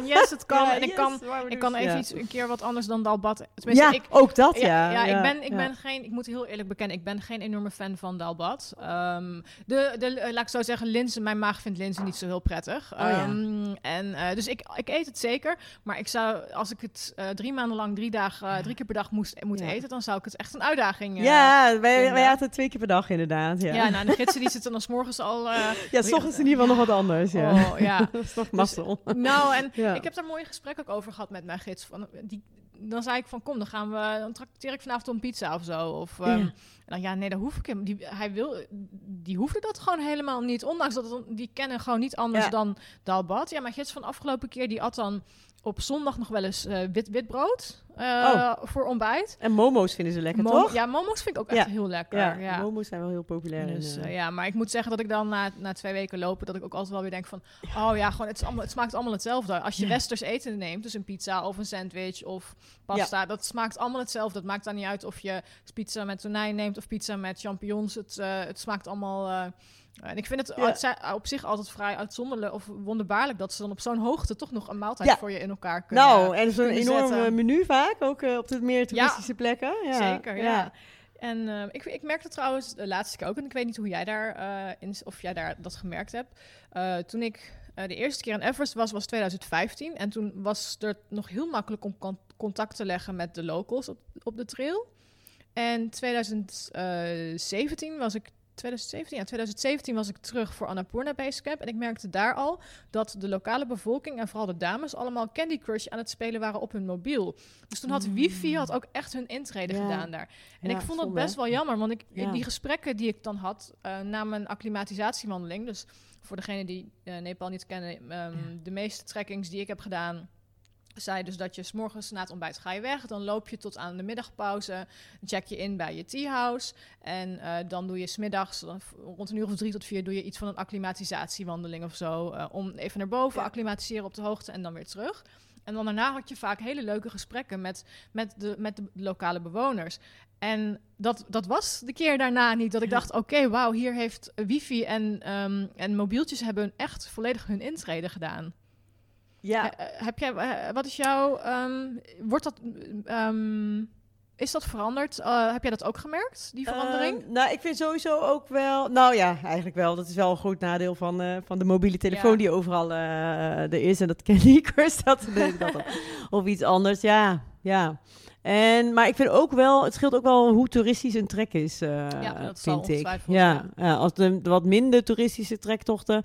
Speaker 1: yes, het kan. *laughs* en ik kan, ik kan even iets, een keer wat anders dan Dalbat.
Speaker 2: ja, ik, ook dat, ja.
Speaker 1: Ja, ik, ben, ik ben geen, ik moet heel eerlijk bekennen, ik ben geen enorme fan van Dalbat. Um, de, de, uh, laat ik zo zeggen, linzen, mijn maag vindt linzen niet zo heel prettig. Oh, um, en, uh, dus ik, ik eet het zeker, maar ik zou, als ik het drie maanden lang, drie dagen, drie keer per dag moest, moet eten, dan zou ik het echt een uitdaging
Speaker 2: ja ja, wij, wij aten twee keer per dag inderdaad. Ja,
Speaker 1: ja nou, de gidsen die zitten dan s morgens al... Uh,
Speaker 2: ja, s ochtends in ieder geval nog wat anders. Ja,
Speaker 1: oh, ja. *laughs*
Speaker 2: dat is toch dus, mazzel.
Speaker 1: nou, en ik heb daar mooie gesprekken ook over gehad met mijn gids. Van, die, dan zei ik van, kom, dan gaan we... Dan trakteer ik vanavond een pizza of zo. Of... Um, en dan, ja, nee, dat hoef ik hem. Die, hij wil, die hoefde dat gewoon helemaal niet. Ondanks dat het, die kennen gewoon niet anders dan Dalbat. Ja, mijn gids van de afgelopen keer, die at dan op zondag nog wel eens uh, wit, witbrood uh, oh. voor ontbijt.
Speaker 2: En momo's vinden ze lekker, toch?
Speaker 1: Ja, momo's vind ik ook echt heel lekker. Ja, ja,
Speaker 2: momo's zijn wel heel populair.
Speaker 1: Dus, uh, ja, maar ik moet zeggen dat ik dan na, na twee weken lopen... dat ik ook altijd wel weer denk van... oh ja, gewoon het, is allemaal, het smaakt allemaal hetzelfde. Als je westers eten neemt, dus een pizza of een sandwich of pasta... dat smaakt allemaal hetzelfde. Het maakt dan niet uit of je pizza met tonijn neemt... of pizza met champignons. Het, het smaakt allemaal... En ik vind het op zich altijd vrij uitzonderlijk of wonderbaarlijk dat ze dan op zo'n hoogte toch nog een maaltijd voor je in elkaar kunnen
Speaker 2: Nou, en zo'n enorm menu vaak, ook uh, op de meer toeristische plekken.
Speaker 1: Ja, zeker, ja. En uh, ik, ik merkte trouwens de laatste keer ook, en ik weet niet hoe jij daar, uh, in, of jij daar dat gemerkt hebt. toen ik de eerste keer in Everest was, was 2015. En toen was er nog heel makkelijk om contact te leggen met de locals op, op de trail. En 2017 was ik 2017, ja, 2017 was ik terug voor Annapurna Basecamp. En ik merkte daar al dat de lokale bevolking en vooral de dames allemaal Candy Crush aan het spelen waren op hun mobiel. Dus toen had mm. wifi had ook echt hun intrede gedaan daar. En ik vond dat best wel jammer, want ik, die gesprekken die ik dan had uh, na mijn acclimatisatiewandeling, dus voor degene die uh, Nepal niet kennen, um, de meeste trekkings die ik heb gedaan zei dus dat je s'morgens na het ontbijt ga je weg. Dan loop je tot aan de middagpauze. Check je in bij je tea house. En uh, dan doe je smiddags, rond een uur of drie tot vier, doe je iets van een acclimatisatiewandeling of zo. Uh, om even naar boven, ja. acclimatiseren op de hoogte en dan weer terug. En dan daarna had je vaak hele leuke gesprekken met, met, de, met de lokale bewoners. En dat, dat was de keer daarna niet. Dat ik dacht, oké, okay, wauw, hier heeft wifi en, um, en mobieltjes hebben echt volledig hun intrede gedaan. Ja. heb jij, wat is jouw, um, wordt dat, um, is dat veranderd? Uh, heb jij dat ook gemerkt, die verandering?
Speaker 2: Uh, nou, ik vind sowieso ook wel, nou ja, eigenlijk wel. Dat is wel een groot nadeel van, uh, van de mobiele telefoon ja. die overal er is. En dat ken *laughs* ik, dat, dat *laughs* of iets anders, ja, ja. En, maar ik vind ook wel, het scheelt ook wel hoe toeristisch een trek is, ja, dat vind ik. Ja, ja, als de, de wat minder toeristische trektochten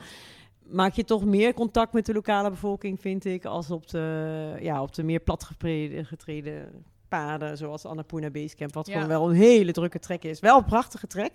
Speaker 2: maak je toch meer contact met de lokale bevolking, vind ik, als op de, ja, op de meer platgetreden paden, zoals Annapurna Basecamp, wat gewoon wel een hele drukke trek is. Wel een prachtige trek,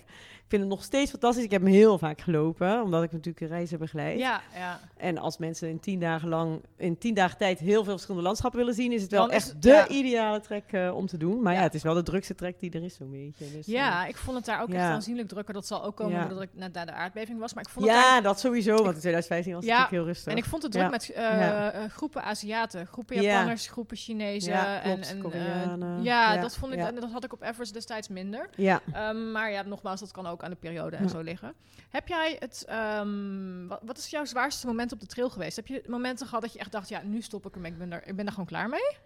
Speaker 2: ik vind het nog steeds fantastisch. Ik heb hem heel vaak gelopen, omdat ik natuurlijk een reizen begeleid.
Speaker 1: Ja, ja.
Speaker 2: En als mensen in tien dagen lang, in tien dagen tijd heel veel verschillende landschappen willen zien, is het wel echt de ideale trek uh, om te doen. Maar ja. het is wel de drukste trek die er is, zo'n beetje. Dus,
Speaker 1: ja, uh, ik vond het daar ook echt aanzienlijk drukker. Dat zal ook komen doordat ik net naar de aardbeving was. Maar ik vond
Speaker 2: het
Speaker 1: ja,
Speaker 2: dat sowieso, want in 2015 was het natuurlijk heel rustig.
Speaker 1: En ik vond het druk met uh, groepen Aziaten, groepen Japanners, groepen Chinezen. en, en ja, dat vond ik, dat had ik op Everest destijds minder.
Speaker 2: Ja.
Speaker 1: Um, maar ja, nogmaals, dat kan ook aan de periode en zo liggen. Heb jij het, um, wat, wat, is jouw zwaarste moment op de trail geweest? Heb je momenten gehad dat je echt dacht, ja, nu stop ik ermee, ik ben er, ik ben er gewoon klaar mee?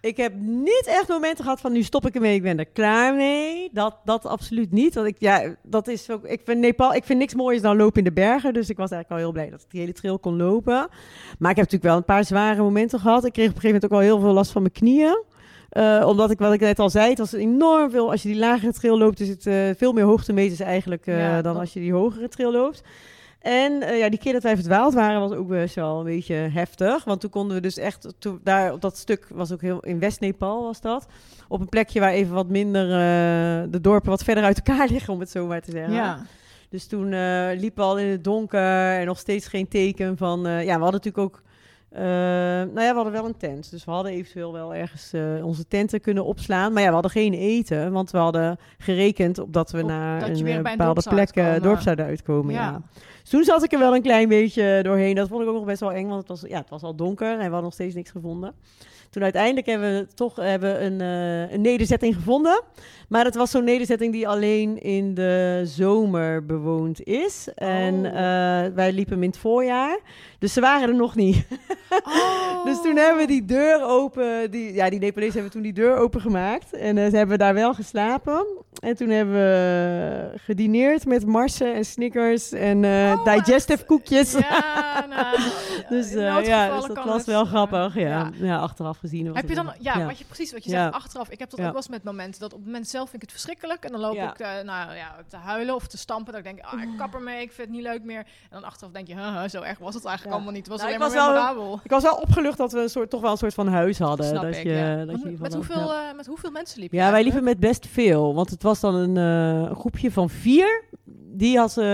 Speaker 2: Ik heb niet echt momenten gehad van nu stop ik ermee, ik ben er klaar mee. Dat, dat absoluut niet. Want ik, ja, dat is ook, ik vind Nepal, ik vind niks moois dan lopen in de bergen. Dus ik was eigenlijk al heel blij dat ik die hele trail kon lopen. Maar ik heb natuurlijk wel een paar zware momenten gehad. Ik kreeg op een gegeven moment ook al heel veel last van mijn knieën. Uh, omdat ik, wat ik net al zei, het was enorm veel. Als je die lagere trail loopt, is het uh, veel meer hoogtemeters eigenlijk uh, ja, dan als je die hogere trail loopt. En ja, die keer dat wij verdwaald waren was ook best wel een beetje heftig. Want toen konden we dus echt, toen, daar op dat stuk was ook heel, in West-Nepal was dat. Op een plekje waar even wat minder de dorpen wat verder uit elkaar *laughs* liggen, om het zo maar te zeggen.
Speaker 1: Ja.
Speaker 2: Dus toen liepen we al in het donker en nog steeds geen teken van... ja, we hadden natuurlijk ook uh, nou ja, we hadden wel een tent. Dus we hadden eventueel wel ergens uh, onze tenten kunnen opslaan. Maar ja, we hadden geen eten. Want we hadden gerekend op dat we op, naar dat een, een bepaalde plek uh, dorp zouden uitkomen. Ja. ja. Dus toen zat ik er wel een klein beetje doorheen. Dat vond ik ook nog best wel eng. Want het was, ja, het was al donker en we hadden nog steeds niks gevonden. Toen uiteindelijk hebben we toch hebben een, uh, een nederzetting gevonden. Maar het was zo'n nederzetting die alleen in de zomer bewoond is. Oh. En uh, wij liepen in het voorjaar. Dus ze waren er nog niet. *laughs* Oh. dus toen hebben we die deur open. Die, ja, die Nepalezen hebben toen die deur open gemaakt. En uh, ze hebben daar wel geslapen. En toen hebben we gedineerd met marsen en snickers en uh, oh, digestive koekjes.
Speaker 1: Ja, nou, *laughs*
Speaker 2: dus, ja, dus dat was wel grappig. Ja. Ja. ja. Achteraf gezien. Was
Speaker 1: heb je dan, ja, Wat je, precies wat je zegt, achteraf. Ik heb dat ook wel eens met momenten dat op het moment zelf vind ik het verschrikkelijk. En dan loop ik uh, nou, ja, te huilen of te stampen. Dat ik denk, ah, ik kap ermee, ik vind het niet leuk meer. En dan achteraf denk je, huh, zo erg was het eigenlijk allemaal niet. Het was nou, alleen maar memorabel.
Speaker 2: Ik was wel opgelucht dat we een soort, toch wel een soort van huis hadden.
Speaker 1: Snap
Speaker 2: dat
Speaker 1: ik,
Speaker 2: je,
Speaker 1: dat je met, hoeveel, met hoeveel mensen liep je
Speaker 2: Ja, wij liepen met best veel. Want het was dan een, een groepje van vier. Die had uh, uh,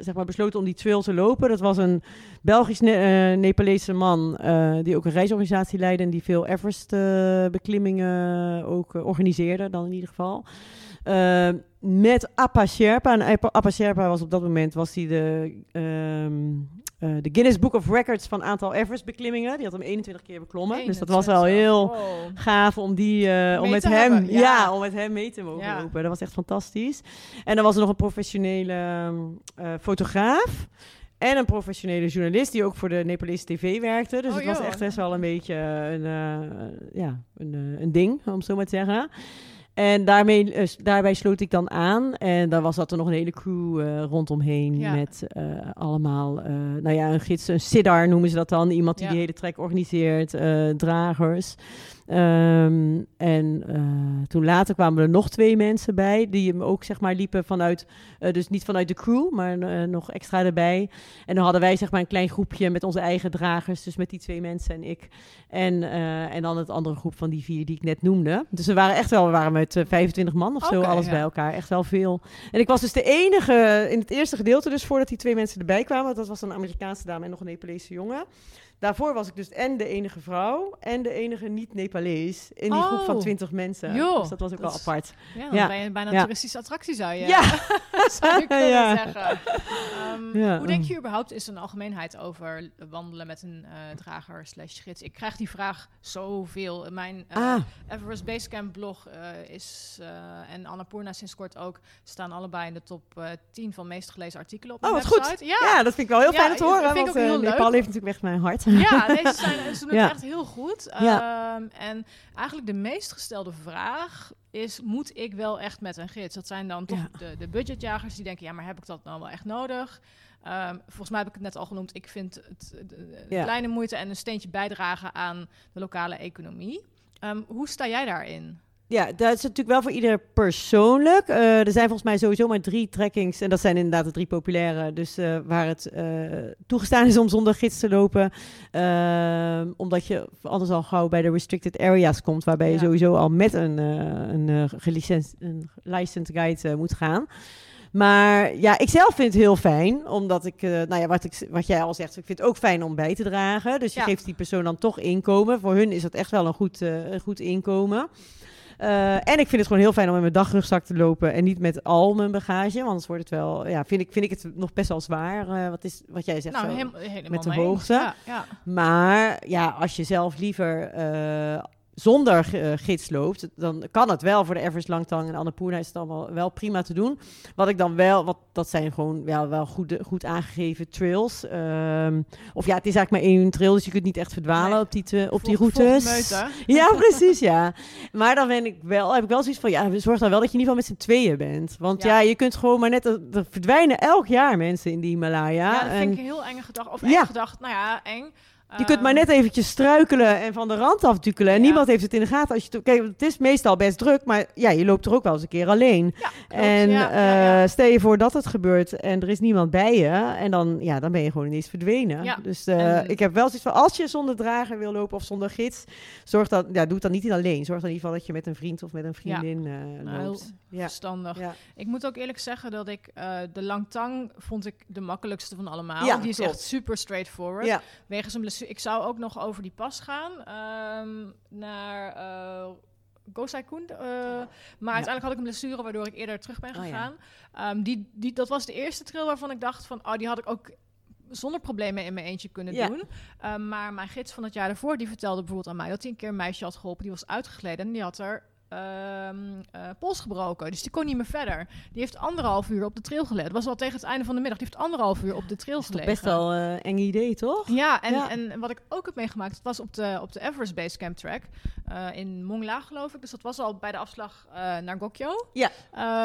Speaker 2: zeg maar besloten om die trail te lopen. Dat was een Belgisch-Nepalese man die ook een reisorganisatie leidde en die veel Everest-beklimmingen ook organiseerde, dan in ieder geval. met Appa Sherpa. En Appa Sherpa was op dat moment was hij de um, uh, de Guinness Book of Records van aantal Everest-beklimmingen. Die had hem 21 keer beklommen. Dus dat was wel heel gaaf om, die, uh, om, met hem, ja. ja. om met hem mee te mogen ja. lopen. Dat was echt fantastisch. En dan was er nog een professionele uh, fotograaf. En een professionele journalist die ook voor de Nepalese tv werkte. Dus oh, het was echt best wel een beetje een, ja, een, een ding, om zo maar te zeggen. En daarmee, uh, daarbij sloot ik dan aan. En dan was dat er nog een hele crew uh, rondomheen. Ja. Met uh, allemaal, nou ja, een gids, een siddar noemen ze dat dan. Iemand die ja. die hele trek organiseert, dragers. Um, en uh, toen later kwamen er nog twee mensen bij, die hem ook zeg maar liepen vanuit, uh, dus niet vanuit de crew, maar uh, nog extra erbij. En dan hadden wij zeg maar een klein groepje met onze eigen dragers, dus met die twee mensen en ik. En, en dan het andere groep van die vier die ik net noemde. Dus we waren echt wel, we waren met 25 man of zo, okay, alles ja. bij elkaar, echt wel veel. En ik was dus de enige in het eerste gedeelte, dus voordat die twee mensen erbij kwamen, dat was een Amerikaanse dame en nog een Nepalese jongen. Daarvoor was ik dus en de enige vrouw en de enige niet-Nepalees in die oh. groep van 20 mensen. Dus dat was ook dat wel apart.
Speaker 1: Ja, dan ja. ben je bijna een toeristische attractie, zou je, ja. *laughs* zou *laughs* je kunnen zeggen. Um, ja. Hoe denk je überhaupt is een algemeenheid over wandelen met een uh, drager slash gids? Ik krijg die vraag zoveel. Mijn uh, ah. Everest Basecamp blog uh, is, en Annapurna sinds kort ook, staan allebei in de top 10 van meest gelezen artikelen op
Speaker 2: oh,
Speaker 1: mijn
Speaker 2: wat
Speaker 1: website.
Speaker 2: Goed. Ja. dat vind ik wel heel fijn om te horen. Want Nepal heeft natuurlijk echt mijn hart. *laughs*
Speaker 1: Ja, deze zijn, ze doen het echt heel goed. Ja. Um, en eigenlijk de meest gestelde vraag is, moet ik wel echt met een gids? Dat zijn dan toch ja. de, de budgetjagers die denken, ja, maar heb ik dat nou wel echt nodig? Um, volgens mij heb ik het net al genoemd. Ik vind het de, de ja. kleine moeite en een steentje bijdragen aan de lokale economie. Um, hoe sta jij daarin?
Speaker 2: Ja, dat is natuurlijk wel voor ieder persoonlijk. Uh, er zijn volgens mij sowieso maar drie trekkings. En dat zijn inderdaad de drie populaire. Dus uh, waar het uh, toegestaan is om zonder gids te lopen. Omdat je anders al gauw bij de restricted areas komt. Waarbij ja. je sowieso al met een, een, een licensed guide moet gaan. Maar ja, ik zelf vind het heel fijn, omdat ik, uh, nou ja, wat, ik, wat jij al zegt, ik vind het ook fijn om bij te dragen. Dus je ja. geeft die persoon dan toch inkomen. Voor hun is dat echt wel een goed, uh, een goed inkomen. Uh, en ik vind het gewoon heel fijn om in mijn dagrugzak te lopen en niet met al mijn bagage. Want anders wordt het wel, ja, vind ik, vind ik het nog best wel zwaar. Uh, wat, is, wat jij zegt,
Speaker 1: nou,
Speaker 2: zo,
Speaker 1: helemaal
Speaker 2: met de hoogte.
Speaker 1: Ja, ja.
Speaker 2: Maar ja, als je zelf liever uh, zonder uh, gids loopt, dan kan het wel voor de Everest Langtang en Annapurna is het dan wel, wel prima te doen. Wat ik dan wel, wat, dat zijn gewoon ja, wel goed, goed aangegeven trails. Ehm, of ja, het is eigenlijk maar één trail, dus je kunt niet echt verdwalen op die, op die routes. *laughs* ja, precies, ja. Maar dan ben ik wel, heb ik wel zoiets van, ja, zorg dan wel dat je in ieder geval met z'n tweeën bent. Want ja, je kunt gewoon maar net, er verdwijnen elk jaar mensen in die Himalaya.
Speaker 1: Ja, dat vind ik een heel enge gedachte. Of enge gedachte, nou ja, eng.
Speaker 2: Je kunt maar net eventjes struikelen en van de rand afdukkelen. En niemand heeft het in de gaten. Als je kijk, het is meestal best druk, maar ja, je loopt er ook wel eens een keer alleen. en uh, stel je voor dat het gebeurt en er is niemand bij je. En dan, ja, dan ben je gewoon ineens verdwenen. Dus uh, ik heb wel zoiets van, als je zonder drager wil lopen of zonder gids, zorg dat, ja, doe het dan niet alleen. Zorg dan in ieder geval dat je met een vriend of met een vriendin uh, nou, loopt.
Speaker 1: Ja. Verstandig. Ik moet ook eerlijk zeggen dat ik de Langtang vond ik de makkelijkste van allemaal. Die is echt super straightforward. Wegens een blessure ik zou ook nog over die pas gaan um, naar uh, Gosai Koen. Uh, maar uiteindelijk had ik een blessure waardoor ik eerder terug ben oh, gegaan. um, die, die, dat was de eerste trail waarvan ik dacht van, oh, die had ik ook zonder problemen in mijn eentje kunnen doen. Um, maar mijn gids van het jaar daarvoor, die vertelde bijvoorbeeld aan mij dat hij een keer een meisje had geholpen, die was uitgegleden en die had er um, uh, pols gebroken. Dus die kon niet meer verder. Die heeft anderhalf uur op de trail gelegen. Het was al tegen het einde van de middag. Die heeft anderhalf uur op de trail gelegen.
Speaker 2: best wel uh, eng idee, toch?
Speaker 1: Ja en, en wat ik ook heb meegemaakt, het was op de, op de Everest Base Camp Track uh, in Mongla, geloof ik. Dus dat was al bij de afslag naar Gokyo.
Speaker 2: Ja.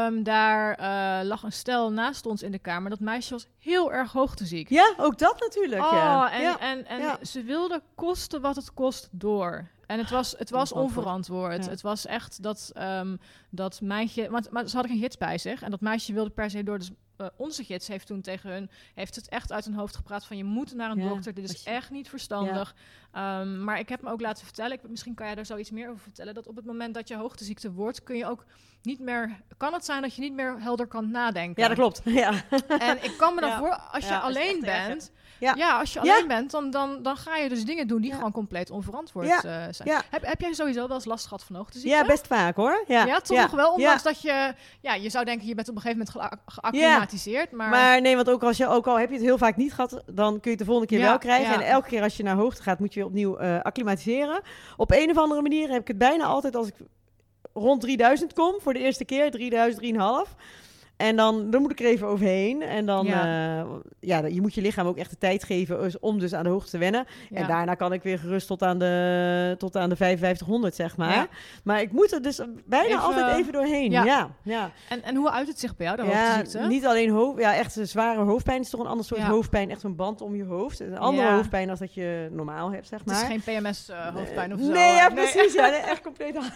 Speaker 1: Um, daar lag een stel naast ons in de kamer. Dat meisje was heel erg hoogteziek.
Speaker 2: Ja, ook dat natuurlijk.
Speaker 1: Oh,
Speaker 2: ja.
Speaker 1: en,
Speaker 2: ja.
Speaker 1: en, en, en ze wilde kosten wat het kost door. En het was, het was onverantwoord. Het was echt dat, um, dat meisje... Want, maar ze hadden geen gids bij zich. En dat meisje wilde per se door. Dus uh, onze gids heeft toen tegen hun... heeft het echt uit hun hoofd gepraat van... je moet naar een dokter. Dit is echt niet verstandig. Um, maar ik heb me ook laten vertellen... Ik, misschien kan jij daar zoiets meer over vertellen... dat op het moment dat je hoogteziekte wordt... kun je ook niet meer... kan het zijn dat je niet meer helder kan nadenken.
Speaker 2: Ja, dat klopt. *laughs* Ja.
Speaker 1: En ik kan me dan voor... als je alleen bent... Ja. ja, als je alleen bent, dan, dan, dan ga je dus dingen doen die gewoon compleet onverantwoord uh, zijn. Heb, heb jij sowieso wel eens last gehad van hoogteziekte?
Speaker 2: Ja, best vaak hoor. Ja,
Speaker 1: ja toch nog wel, ondanks dat je... Ja, je zou denken, je bent op een gegeven moment geacclimatiseerd, maar...
Speaker 2: Maar nee, want ook, als je, ook al heb je het heel vaak niet gehad, dan kun je het de volgende keer wel krijgen. En elke keer als je naar hoogte gaat, moet je opnieuw uh, acclimatiseren. Op een of andere manier heb ik het bijna altijd als ik rond 3000 kom, voor de eerste keer, 3000, 3,5 en dan, dan moet ik er even overheen. En dan, ja. Uh, ja, je moet je lichaam ook echt de tijd geven om dus aan de hoogte te wennen. En daarna kan ik weer gerust tot aan de, tot aan de 5500, zeg maar. Ja. Maar ik moet er dus bijna altijd even doorheen. Ja. ja.
Speaker 1: En, en hoe uit het zich bij jou, de hoofdziekte?
Speaker 2: niet alleen hoofd, ja, echt een zware hoofdpijn is toch een ander soort hoofdpijn. Echt zo'n band om je hoofd. Een andere hoofdpijn als dat je normaal hebt, zeg maar.
Speaker 1: Het is geen PMS-hoofdpijn uh, of zo.
Speaker 2: Nee, ja, precies. ja, nee, echt compleet *laughs*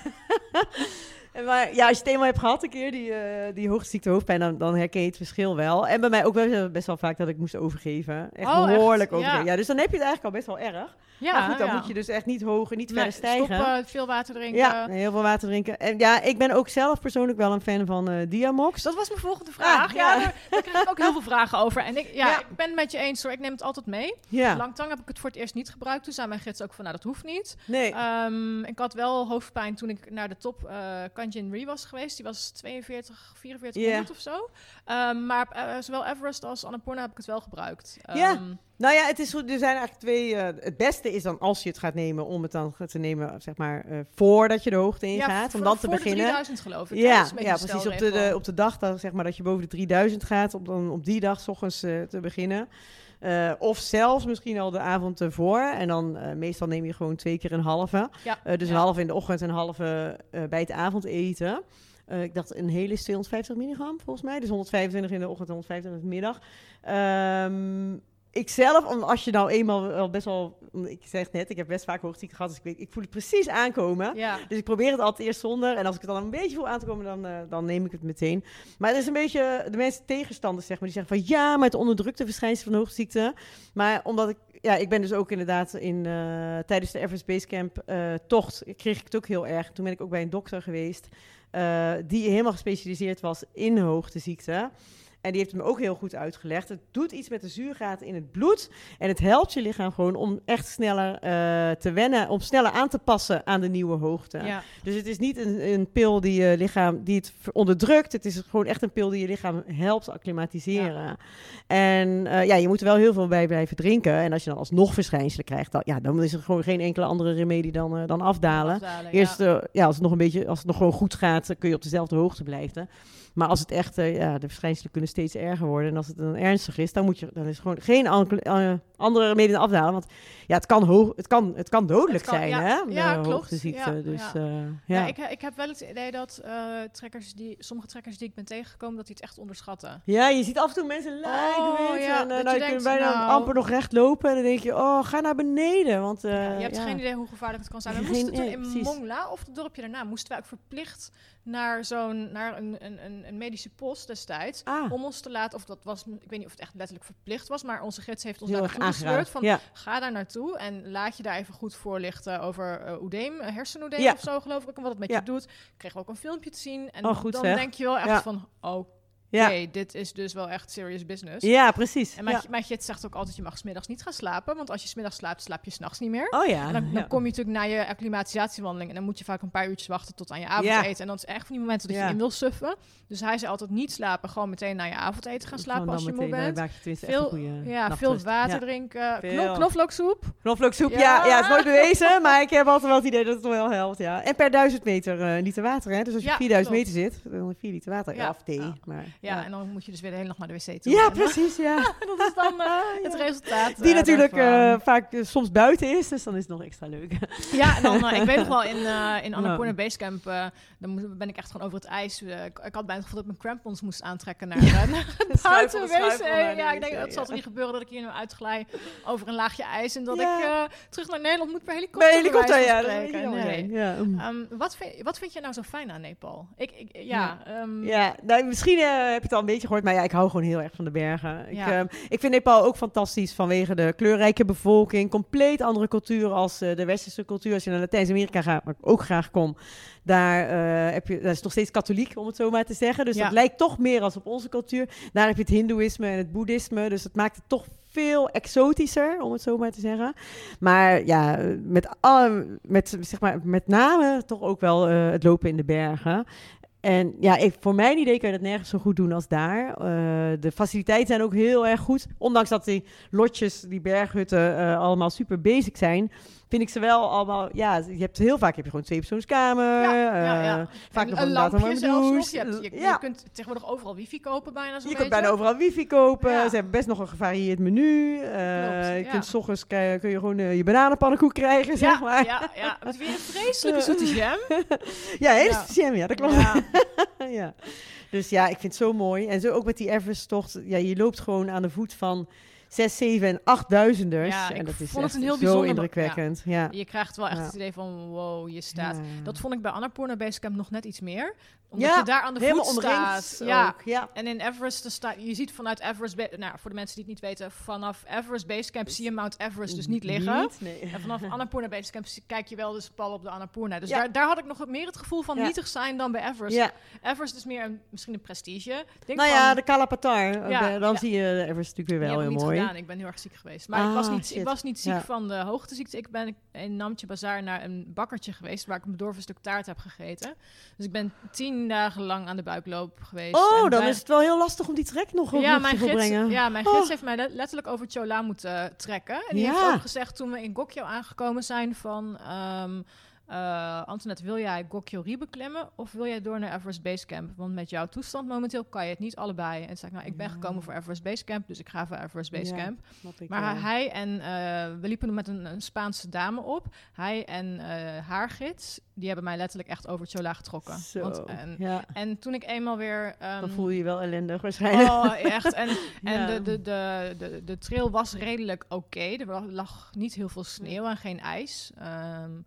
Speaker 2: *laughs* maar ja, als je het eenmaal hebt gehad, een keer die, uh, die hoogziekte hoofdpijn, dan, dan herken je het verschil wel. En bij mij ook wel best wel vaak dat ik moest overgeven. Echt oh, behoorlijk overgeven. Ja. dus dan heb je het eigenlijk al best wel erg. Ja, maar goed, dan moet je dus echt niet hoger, niet verder stijgen.
Speaker 1: Stoppen, veel water drinken.
Speaker 2: Ja, heel veel water drinken. En ja, ik ben ook zelf persoonlijk wel een fan van uh, Diamox.
Speaker 1: Dat was mijn volgende vraag. Ah, ja, daar, daar, krijg ik ook heel veel vragen over. En ik, ja, ik ben het met je eens hoor. Ik neem het altijd mee. Ja. Langtang heb ik het voor het eerst niet gebruikt. Toen zei mijn gids ook van, nou dat hoeft niet.
Speaker 2: Nee.
Speaker 1: Um, ik had wel hoofdpijn toen ik naar de top uh, Kanjin Re was geweest. Die was 42, 44 yeah. of zo. Um, maar uh, zowel Everest als Annapurna heb ik het wel gebruikt.
Speaker 2: Ja. Nou ja, het is, er zijn eigenlijk twee. Uh, het beste is dan als je het gaat nemen, om het dan te nemen, zeg maar, uh, voordat je de hoogte in
Speaker 1: ja,
Speaker 2: gaat. Om dan te beginnen.
Speaker 1: 3000 geloof ik.
Speaker 2: Ja, ja precies. Op de, de, op de dag dat, zeg maar, dat je boven de 3000 gaat, om dan op die dag s ochtends uh, te beginnen. Uh, of zelfs misschien al de avond ervoor. En dan uh, meestal neem je gewoon twee keer een halve. Ja.
Speaker 1: Uh,
Speaker 2: dus ja. een halve in de ochtend en een halve bij het avondeten. Ik dacht een hele is 250 milligram volgens mij. Dus 125 in de ochtend en 125 in de middag. Um, ik zelf, als je nou eenmaal wel best wel, ik zeg net, ik heb best vaak hoogziekte gehad, dus ik, weet, ik voel het precies aankomen.
Speaker 1: Ja.
Speaker 2: Dus ik probeer het altijd eerst zonder. En als ik het dan een beetje voel aan te komen, dan, uh, dan neem ik het meteen. Maar het is een beetje de mensen tegenstanders, zeg maar, die zeggen van ja, maar het onderdrukte verschijnsel van hoogziekte. Maar omdat ik, ja, ik ben dus ook inderdaad in, uh, tijdens de Everest Basecamp uh, tocht, kreeg ik het ook heel erg. Toen ben ik ook bij een dokter geweest, die helemaal gespecialiseerd was in hoogteziekte. En die heeft hem ook heel goed uitgelegd. Het doet iets met de zuurgraad in het bloed. En het helpt je lichaam gewoon om echt sneller uh, te wennen, om sneller aan te passen aan de nieuwe hoogte. Ja. Dus het is niet een, een, pil die je lichaam die het onderdrukt. Het is gewoon echt een pil die je lichaam helpt acclimatiseren. Ja. En uh, ja, je moet er wel heel veel bij blijven drinken. En als je dan alsnog verschijnselen krijgt, dan, ja, dan is er gewoon geen enkele andere remedie dan, uh, dan afdalen. afdalen Eerst, ja. ja. als het nog een beetje, als het nog gewoon goed gaat, kun je op dezelfde hoogte blijven. Maar als het echt, uh, ja, de verschijnselen kunnen steeds erger worden. En als het dan ernstig is, dan moet je, dan is gewoon geen uh, andere remedie afdalen. Want ja, het kan, hoog, het kan, het kan dodelijk zijn, ja, hè?
Speaker 1: Ja, klopt.
Speaker 2: Ja,
Speaker 1: dus,
Speaker 2: uh,
Speaker 1: ja. ik, ik heb wel het idee dat trekkers die, sommige trekkers die ik ben tegengekomen, dat die het echt onderschatten.
Speaker 2: Ja, je ziet af en toe mensen lijken, oh, ja, en nou, je kunt bijna nou, amper nog recht lopen. En dan denk je, oh, ga naar beneden. Want, je
Speaker 1: hebt geen idee hoe gevaarlijk het kan zijn. *laughs* We moesten toen in Mongla, of het dorpje daarna, moesten wij ook verplicht naar zo'n naar een, een, een, medische post destijds. Ah. Om ons te laten, of dat was, ik weet niet of het echt letterlijk verplicht was, maar onze gids heeft ons Heel daar naartoe Van ga daar naartoe en laat je daar even goed voorlichten over uh, oedeem, uh, hersenoedeem of zo, geloof ik. En wat het met je doet. Kregen we ook een filmpje te zien. En oh, dan denk je wel echt van, oh ja. dit is dus wel echt serious business.
Speaker 2: Ja, precies.
Speaker 1: En Maatje, ja. zegt ook altijd, je mag smiddags niet gaan slapen. Want als je smiddags slaapt, slaap je s'nachts niet meer.
Speaker 2: Oh ja.
Speaker 1: En dan, dan kom je natuurlijk naar je acclimatisatiewandeling. En dan moet je vaak een paar uurtjes wachten tot aan je avondeten. En dan is echt van die momenten dat je in wil suffen. Dus hij zei altijd niet slapen, gewoon meteen naar je avondeten gaan slapen als je moe bent.
Speaker 2: Je veel,
Speaker 1: ja, veel water drinken. Veel. knoflooksoep.
Speaker 2: Knoflooksoep, ja. ja, het is nooit bewezen. maar ik heb altijd wel het idee dat het wel helpt, ja. En per duizend meter uh, liter water, hè. Dus als je 4000 meter zit, dan 4 liter water. Ja, of thee. Maar,
Speaker 1: ja, en dan moet je dus weer de hele nacht naar de wc toe.
Speaker 2: Ja, precies, ja. *laughs*
Speaker 1: dat is dan uh, het resultaat.
Speaker 2: Die uh, natuurlijk uh, vaak soms buiten is, dus dan is het nog extra leuk. *laughs*
Speaker 1: ja, dan, ik weet nog *laughs* wel, in, in Annapurna ja. Basecamp, dan ben ik echt gewoon over het ijs. ik had bijna het gevoel dat ik mijn crampons moest aantrekken naar, naar buiten wc. Ja, ik denk, dat zal toch niet gebeuren dat ik hier nu uitglij over een laagje ijs en dat ik terug naar Nederland moet per helikopter. Per helikopter, ja. Nee. ja. Um, wat, vind, wat vind je nou zo fijn aan Nepal? Ik, ik ja,
Speaker 2: ja. Um, ja nou, misschien heb je het al een beetje gehoord, maar ja, ik hou gewoon heel erg van de bergen. Ik, uh, ik vind Nepal ook fantastisch vanwege de kleurrijke bevolking. Compleet andere cultuur als uh, de westerse cultuur. Als je naar Latijns-Amerika gaat, waar ik ook graag kom, daar, uh, heb je, dat is nog steeds katholiek, om het zo maar te zeggen. Dus ja. dat lijkt toch meer als op onze cultuur. Daar heb je het hindoeïsme en het boeddhisme. Dus dat maakt het toch veel exotischer, om het zo maar te zeggen. Maar ja, met, alle, met, zeg maar, met name toch ook wel uh, het lopen in de bergen. En ja, ik, voor mijn idee kan je dat nergens zo goed doen als daar. Uh, de faciliteiten zijn ook heel erg goed. Ondanks dat die lotjes, die berghutten, uh, allemaal super basic zijn vind ik ze wel allemaal... Ja, je hebt heel vaak heb je gewoon twee persoonskamer. Ja, ja, ja. Uh, vaak nog een,
Speaker 1: lampje zelfs Je, hebt, je, je, kunt tegenwoordig overal wifi kopen bijna
Speaker 2: Je kunt bijna overal wifi kopen. Ze hebben best nog een gevarieerd menu. Uh, je kunt s ochtends kun je gewoon uh, je bananenpannenkoek krijgen, zeg maar.
Speaker 1: Ja, ja. Met weer een vreselijke *laughs* zoete jam.
Speaker 2: ja, hele ja. jam, ja, dat klopt. *laughs* ja. Dus ja, ik vind het zo mooi. En zo ook met die Everest-tocht. Ja, je loopt gewoon aan de voet van zes, zeven en achtduizenders. Ja, en dat is vond het een heel zo indrukwekkend. Ja.
Speaker 1: Je krijgt wel echt het idee van, wow, je staat. Dat vond ik bij Annapurna Basecamp nog net iets meer omdat ja, je daar aan de voet staat. Ja. ja. En in Everest staat, je ziet vanuit Everest, nou voor de mensen die het niet weten, vanaf Everest Basecamp zie je Mount Everest dus niet liggen. Niet, nee. En vanaf Annapurna Basecamp kijk je wel dus pal op de Annapurna. Dus ja. daar, daar had ik nog meer het gevoel van nietig zijn dan bij Everest. Everest is meer een, misschien een prestige.
Speaker 2: Denk nou ja, de Kalapatar. Ja, dan zie je Everest natuurlijk weer wel heel mooi.
Speaker 1: Gedaan. Ik ben heel erg ziek geweest. Maar ik, was ah, niet, ik was niet ziek van de hoogteziekte. Ik ben in Namche Bazaar naar een bakkertje geweest waar ik een bedorven stuk taart heb gegeten. Dus ik ben tien dagen lang aan de buikloop geweest.
Speaker 2: Oh, dan is het wel heel lastig om die trek nog ja, mijn te brengen.
Speaker 1: Ja, mijn gids oh. heeft mij letterlijk over Chola moeten trekken. En die heeft ook gezegd toen we in Gokyo aangekomen zijn van... Ehm, uh, Antoinette, wil jij Gokyo beklimmen of wil jij door naar Everest Base Camp? Want met jouw toestand momenteel kan je het niet allebei. En toen zei ik, nou, ik ben gekomen voor Everest Base Camp, dus ik ga voor Everest Base Camp. Maar hij en uh, we liepen met een, een, Spaanse dame op. Hij en uh, haar gids, die hebben mij letterlijk echt over Chola getrokken.
Speaker 2: Zo, Want,
Speaker 1: en, ja. en toen ik eenmaal weer... Um,
Speaker 2: Dan voel je je wel ellendig waarschijnlijk.
Speaker 1: Oh, echt. En, *laughs* en de, de, de, de, de trail was redelijk oké. Okay. Er lag niet heel veel sneeuw en geen ijs. Um,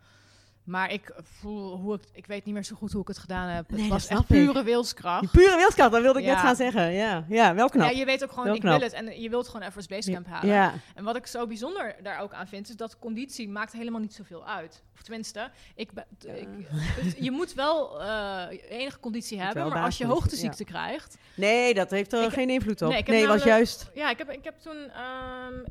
Speaker 1: Maar ik voel hoe ik, ik weet niet meer zo goed hoe ik het gedaan heb. het was echt pure wilskracht.
Speaker 2: Die pure wilskracht, dat wilde ik net gaan zeggen. Ja, ja wel knap.
Speaker 1: Ja, je weet ook gewoon, ik wil het. En je wilt gewoon Everest Basecamp halen. Ja. En wat ik zo bijzonder daar ook aan vind, is dat conditie maakt helemaal niet zoveel uit. Of tenminste, ik, ik je moet wel uh, enige conditie hebben, maar als je hoogteziekte krijgt...
Speaker 2: Nee, dat heeft er geen invloed op. Nee, nee was juist...
Speaker 1: Ja, ik heb, ik heb toen, um,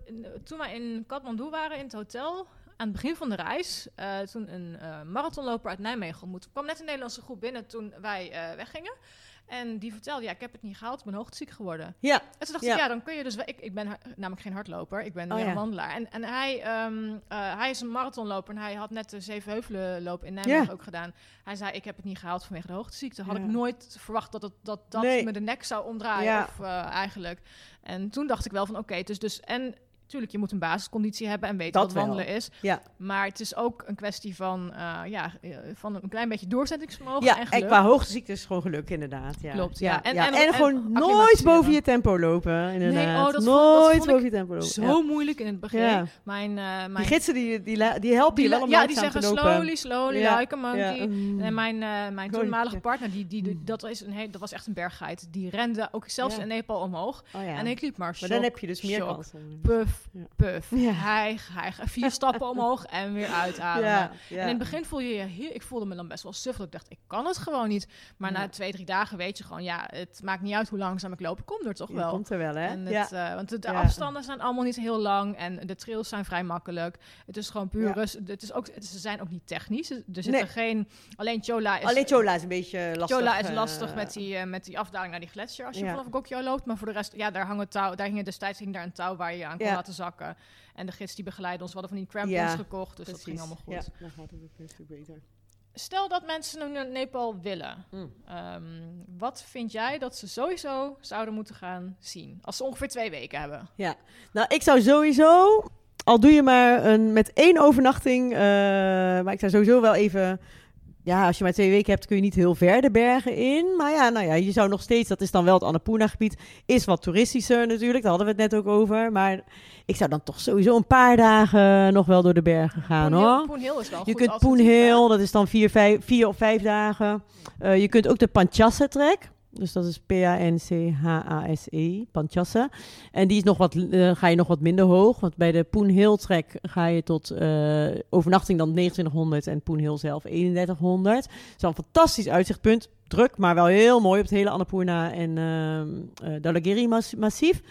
Speaker 1: toen wij in Kathmandu waren in het hotel aan het begin van de reis uh, toen een uh, marathonloper uit Nijmegen ontmoet. Er kwam net een Nederlandse groep binnen toen wij uh, weggingen. En die vertelde, ja, ik heb het niet gehaald, ik ben hoogteziek geworden.
Speaker 2: Ja.
Speaker 1: En toen dacht ik, ja, dan kun je dus... Ik, ik ben namelijk geen hardloper, ik ben oh, een wandelaar. En, en hij, um, hij is een marathonloper en hij had net de Zevenheuvelenloop in Nijmegen ook gedaan. Hij zei, ik heb het niet gehaald vanwege de hoogteziekte. Had ik nooit verwacht dat het, dat, dat me de nek zou omdraaien, of eigenlijk. En toen dacht ik wel van, oké, dus, dus... En Tuurlijk, je moet een basisconditie hebben en weten wat wandelen is.
Speaker 2: Ja.
Speaker 1: Maar het is ook een kwestie van, uh, ja, eh, van een klein beetje doorzettingsvermogen
Speaker 2: ja,
Speaker 1: en geluk.
Speaker 2: En qua hoogteziekte is gewoon geluk, inderdaad. Ja.
Speaker 1: Klopt, ja.
Speaker 2: En, en, en, gewoon nooit boven je tempo lopen, inderdaad. Nee, oh, dat nooit boven je tempo lopen.
Speaker 1: Zo moeilijk in het begin. Mijn, uh, mijn...
Speaker 2: Die gidsen, die, die, die helpen je wel om
Speaker 1: Ja, die zeggen slowly, slowly, like a monkey. Mm. En mijn, uh, mijn toenmalige partner, die, die, dat, is een heel, dat was echt een berggeit. Die rende ook zelfs in Nepal omhoog. Oh, en ik liep maar
Speaker 2: Maar dan heb je dus meer kans.
Speaker 1: Puff, puff. Ja. Hij, hij vier stappen omhoog en weer uitademen. Ja, En in het begin voel je je heel, ik voelde me dan best wel suf. ik dacht, ik kan het gewoon niet. Maar na twee, drie dagen weet je gewoon, ja, het maakt niet uit hoe langzaam ik loop. Ik kom er toch wel.
Speaker 2: komt er wel, hè?
Speaker 1: En het, uh, want de, afstanden zijn allemaal niet heel lang en de trails zijn vrij makkelijk. Het is gewoon puur rust. Het is ook, ze zijn ook niet technisch. Er zitten nee. geen, alleen Chola is...
Speaker 2: Alleen Chola is een beetje lastig.
Speaker 1: Chola is lastig uh, met, die, uh, met die afdaling naar die gletsjer als je vanaf Gokyo loopt. Maar voor de rest, ja, daar hangen touw, daar hingen destijds hing daar een touw waar je aan kon laten zakken. En de gids die begeleidde ons, we hadden van die crampons gekocht, dus dat ging allemaal goed. Ja,
Speaker 2: dan gaat het ook een stuk beter.
Speaker 1: Stel dat mensen naar Nepal willen. Mm. Um, wat vind jij dat ze sowieso zouden moeten gaan zien? Als ze ongeveer twee weken hebben.
Speaker 2: Ja, nou ik zou sowieso, al doe je maar een, met één overnachting, uh, maar ik zou sowieso wel even ja, als je maar twee weken hebt, kun je niet heel ver de bergen in. Maar ja, nou ja, je zou nog steeds, dat is dan wel het Annapurna-gebied, is wat toeristischer natuurlijk. Daar hadden we het net ook over. Maar ik zou dan toch sowieso een paar dagen nog wel door de bergen gaan, hoor.
Speaker 1: Poenhil is wel
Speaker 2: Je kunt Poenhil, dat is dan vier, vijf, vier of vijf dagen. Uh, je kunt ook de Panchasse-trek. Dus dat is P-A-N-C-H-A-S-E, Panchassa. En die is nog wat, uh, ga je nog wat minder hoog. Want bij de Poen Hill Trek ga je tot uh, overnachting dan 2900 en Poen Hill zelf 3100. Dat is een fantastisch uitzichtpunt. Druk, maar wel heel mooi op het hele Annapurna en uh, Dalagiri massief.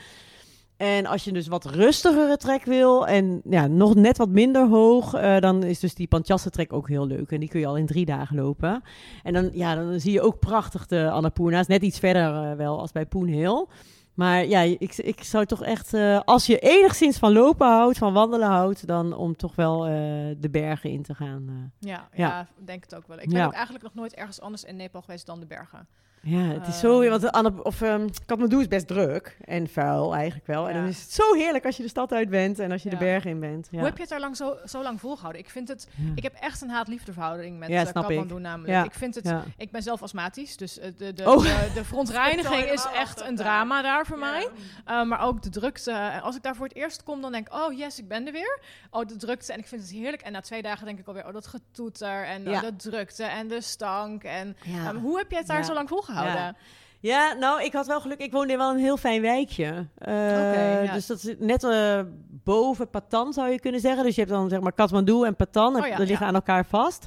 Speaker 2: En als je dus wat rustigere trek wil en ja, nog net wat minder hoog, uh, dan is dus die Panchasse trek ook heel leuk. En die kun je al in drie dagen lopen. En dan, ja, dan zie je ook prachtig de Annapurna's. Net iets verder uh, wel als bij Poen Hill. Maar ja, ik, ik zou toch echt, uh, als je enigszins van lopen houdt, van wandelen houdt, dan om toch wel de bergen in te gaan.
Speaker 1: Ja, ja, ja, denk het ook wel. Ik ben ja. ook eigenlijk nog nooit ergens anders in Nepal geweest dan de bergen.
Speaker 2: Ja, het is zo... Want Anne, of, um, Kathmandu is best druk en vuil eigenlijk wel. En dan is het zo heerlijk als je de stad uit bent en als je de bergen in bent.
Speaker 1: Hoe heb je het daar lang zo, zo lang volgehouden? Ik vind het... Ik heb echt een haat-liefde verhouding met ja, uh, Kathmandu namelijk. Ik vind het... Ik ben zelf astmatisch, dus uh, de, de, oh. de, de, verontreiniging *laughs* is echt een drama daar voor mij. Uh, maar ook de drukte. Als ik daar voor het eerst kom, dan denk ik... Oh yes, ik ben er weer. Oh, de drukte. En ik vind het heerlijk. En na twee dagen denk ik alweer... Oh, dat getoeter en uh, de drukte en de stank. En um, hoe heb je het daar zo lang volgehouden? Ja.
Speaker 2: ja. nou, ik had wel geluk. Ik woonde in wel een heel fijn wijkje. Uh, Dus dat is net uh, boven Patan, zou je kunnen zeggen. Dus je hebt dan zeg maar Kathmandu en Patan. Oh, ja, die liggen aan elkaar vast.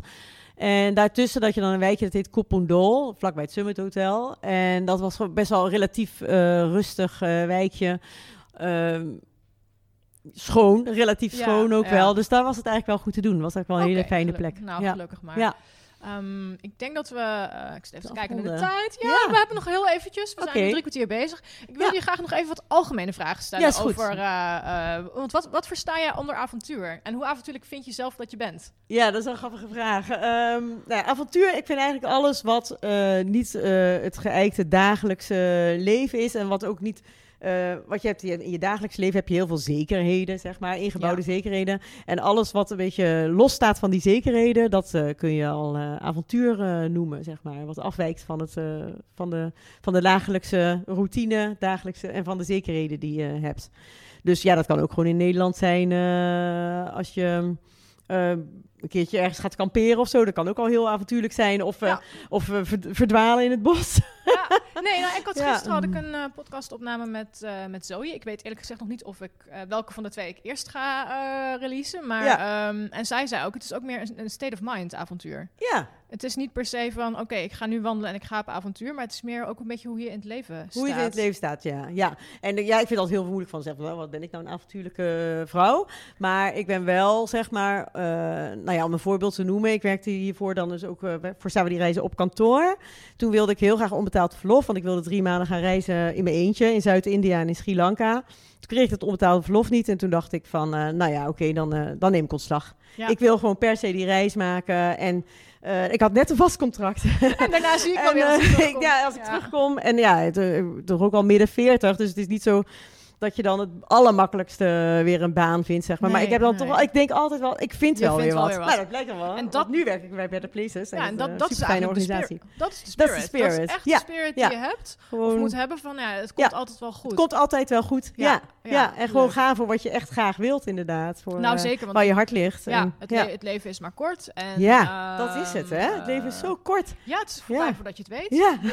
Speaker 2: En daartussen dat je dan een wijkje, dat heet Kopondol, vlakbij het Summit Hotel. En dat was best wel een relatief uh, rustig wijkje. Ehm, schoon, relatief schoon ook wel. Dus daar was het eigenlijk wel goed te doen. was eigenlijk wel een hele fijne plek.
Speaker 1: Nou, gelukkig maar. Ja. Um, ik denk dat we. Uh, ik zit even kijken naar de tijd. Ja, ja, we hebben nog heel eventjes. We zijn drie kwartier bezig. Ik wil je graag nog even wat algemene vragen stellen ja, over. Uh, uh, want wat, wat versta jij onder avontuur? En hoe avontuurlijk vind je zelf dat je bent?
Speaker 2: Ja, dat is een grappige vraag. Um, nou, avontuur, ik vind eigenlijk alles wat niet het geëikte dagelijkse leven is en wat ook niet uh, wat je hebt in je dagelijks leven heb je heel veel zekerheden, zeg maar, ingebouwde zekerheden. En alles wat een beetje los staat van die zekerheden, dat uh, kun je al uh, avontuur noemen, zeg maar. Wat afwijkt van, het, van, de, van de dagelijkse routine, dagelijkse en van de zekerheden die je hebt. Dus ja, dat kan ook gewoon in Nederland zijn als je een keertje ergens gaat kamperen of zo. Dat kan ook al heel avontuurlijk zijn. Of, uh, of verdwalen in het bos.
Speaker 1: Ja. *laughs* Nee, nou, ik had gisteren had ik een uh, podcastopname met, uh, met Zoe. Ik weet eerlijk gezegd nog niet of ik welke van de twee ik eerst ga releasen. Maar, ja. um, en zij zei ook, het is ook meer een, een state of mind avontuur.
Speaker 2: Ja.
Speaker 1: Het is niet per se van, oké, ik ga nu wandelen en ik ga op avontuur. Maar het is meer ook een beetje hoe je in het leven staat.
Speaker 2: Hoe je in het leven staat, ja. ja. En ja, ik vind dat heel moeilijk van zeggen, wat ben ik nou een avontuurlijke vrouw? Maar ik ben wel, zeg maar, uh, nou ja, om een voorbeeld te noemen. Ik werkte hiervoor dan dus ook uh, voor Samen die Reizen op kantoor. Toen wilde ik heel graag onbetaald verlof, want ik wilde drie maanden gaan reizen in mijn eentje in Zuid-India en in Sri Lanka. Toen kreeg ik het onbetaalde verlof niet en toen dacht ik van, uh, nou ja, oké, okay, dan, dan neem ik ontslag. Ja. Ik wil gewoon per se die reis maken en... Uh, ik had net een vast contract.
Speaker 1: En *laughs* daarna zie ik *laughs* wel weer als ik *laughs* terugkom.
Speaker 2: ja, als ik ja. terugkom. En ja, toch ook al midden 40. Dus het is niet zo dat je dan het allermakkelijkste weer een baan vindt, zeg maar. Nee, maar ik heb dan toch, ik denk altijd wel, ik vind, wel, weer, wel wat. weer wat. Nou, dat blijkt dan wel. En dat, nu werk ik bij Better Places.
Speaker 1: Ja, en dat, dat is fijne organisatie. Dat is de spirit. Dat is, spirit. Dat is echt de spirit die je hebt. Gewoon, of moet hebben van, ja, het komt altijd wel goed.
Speaker 2: Het komt altijd wel goed. Ja, ja. en gewoon gaan voor wat je echt graag wilt, inderdaad. Voor,
Speaker 1: nou, zeker. Want
Speaker 2: waar je hart ligt.
Speaker 1: Ja, het, le het, leven is maar kort. En,
Speaker 2: ja, dat is het, hè? Het leven is zo kort.
Speaker 1: Ja, het is voorbij voordat je het weet.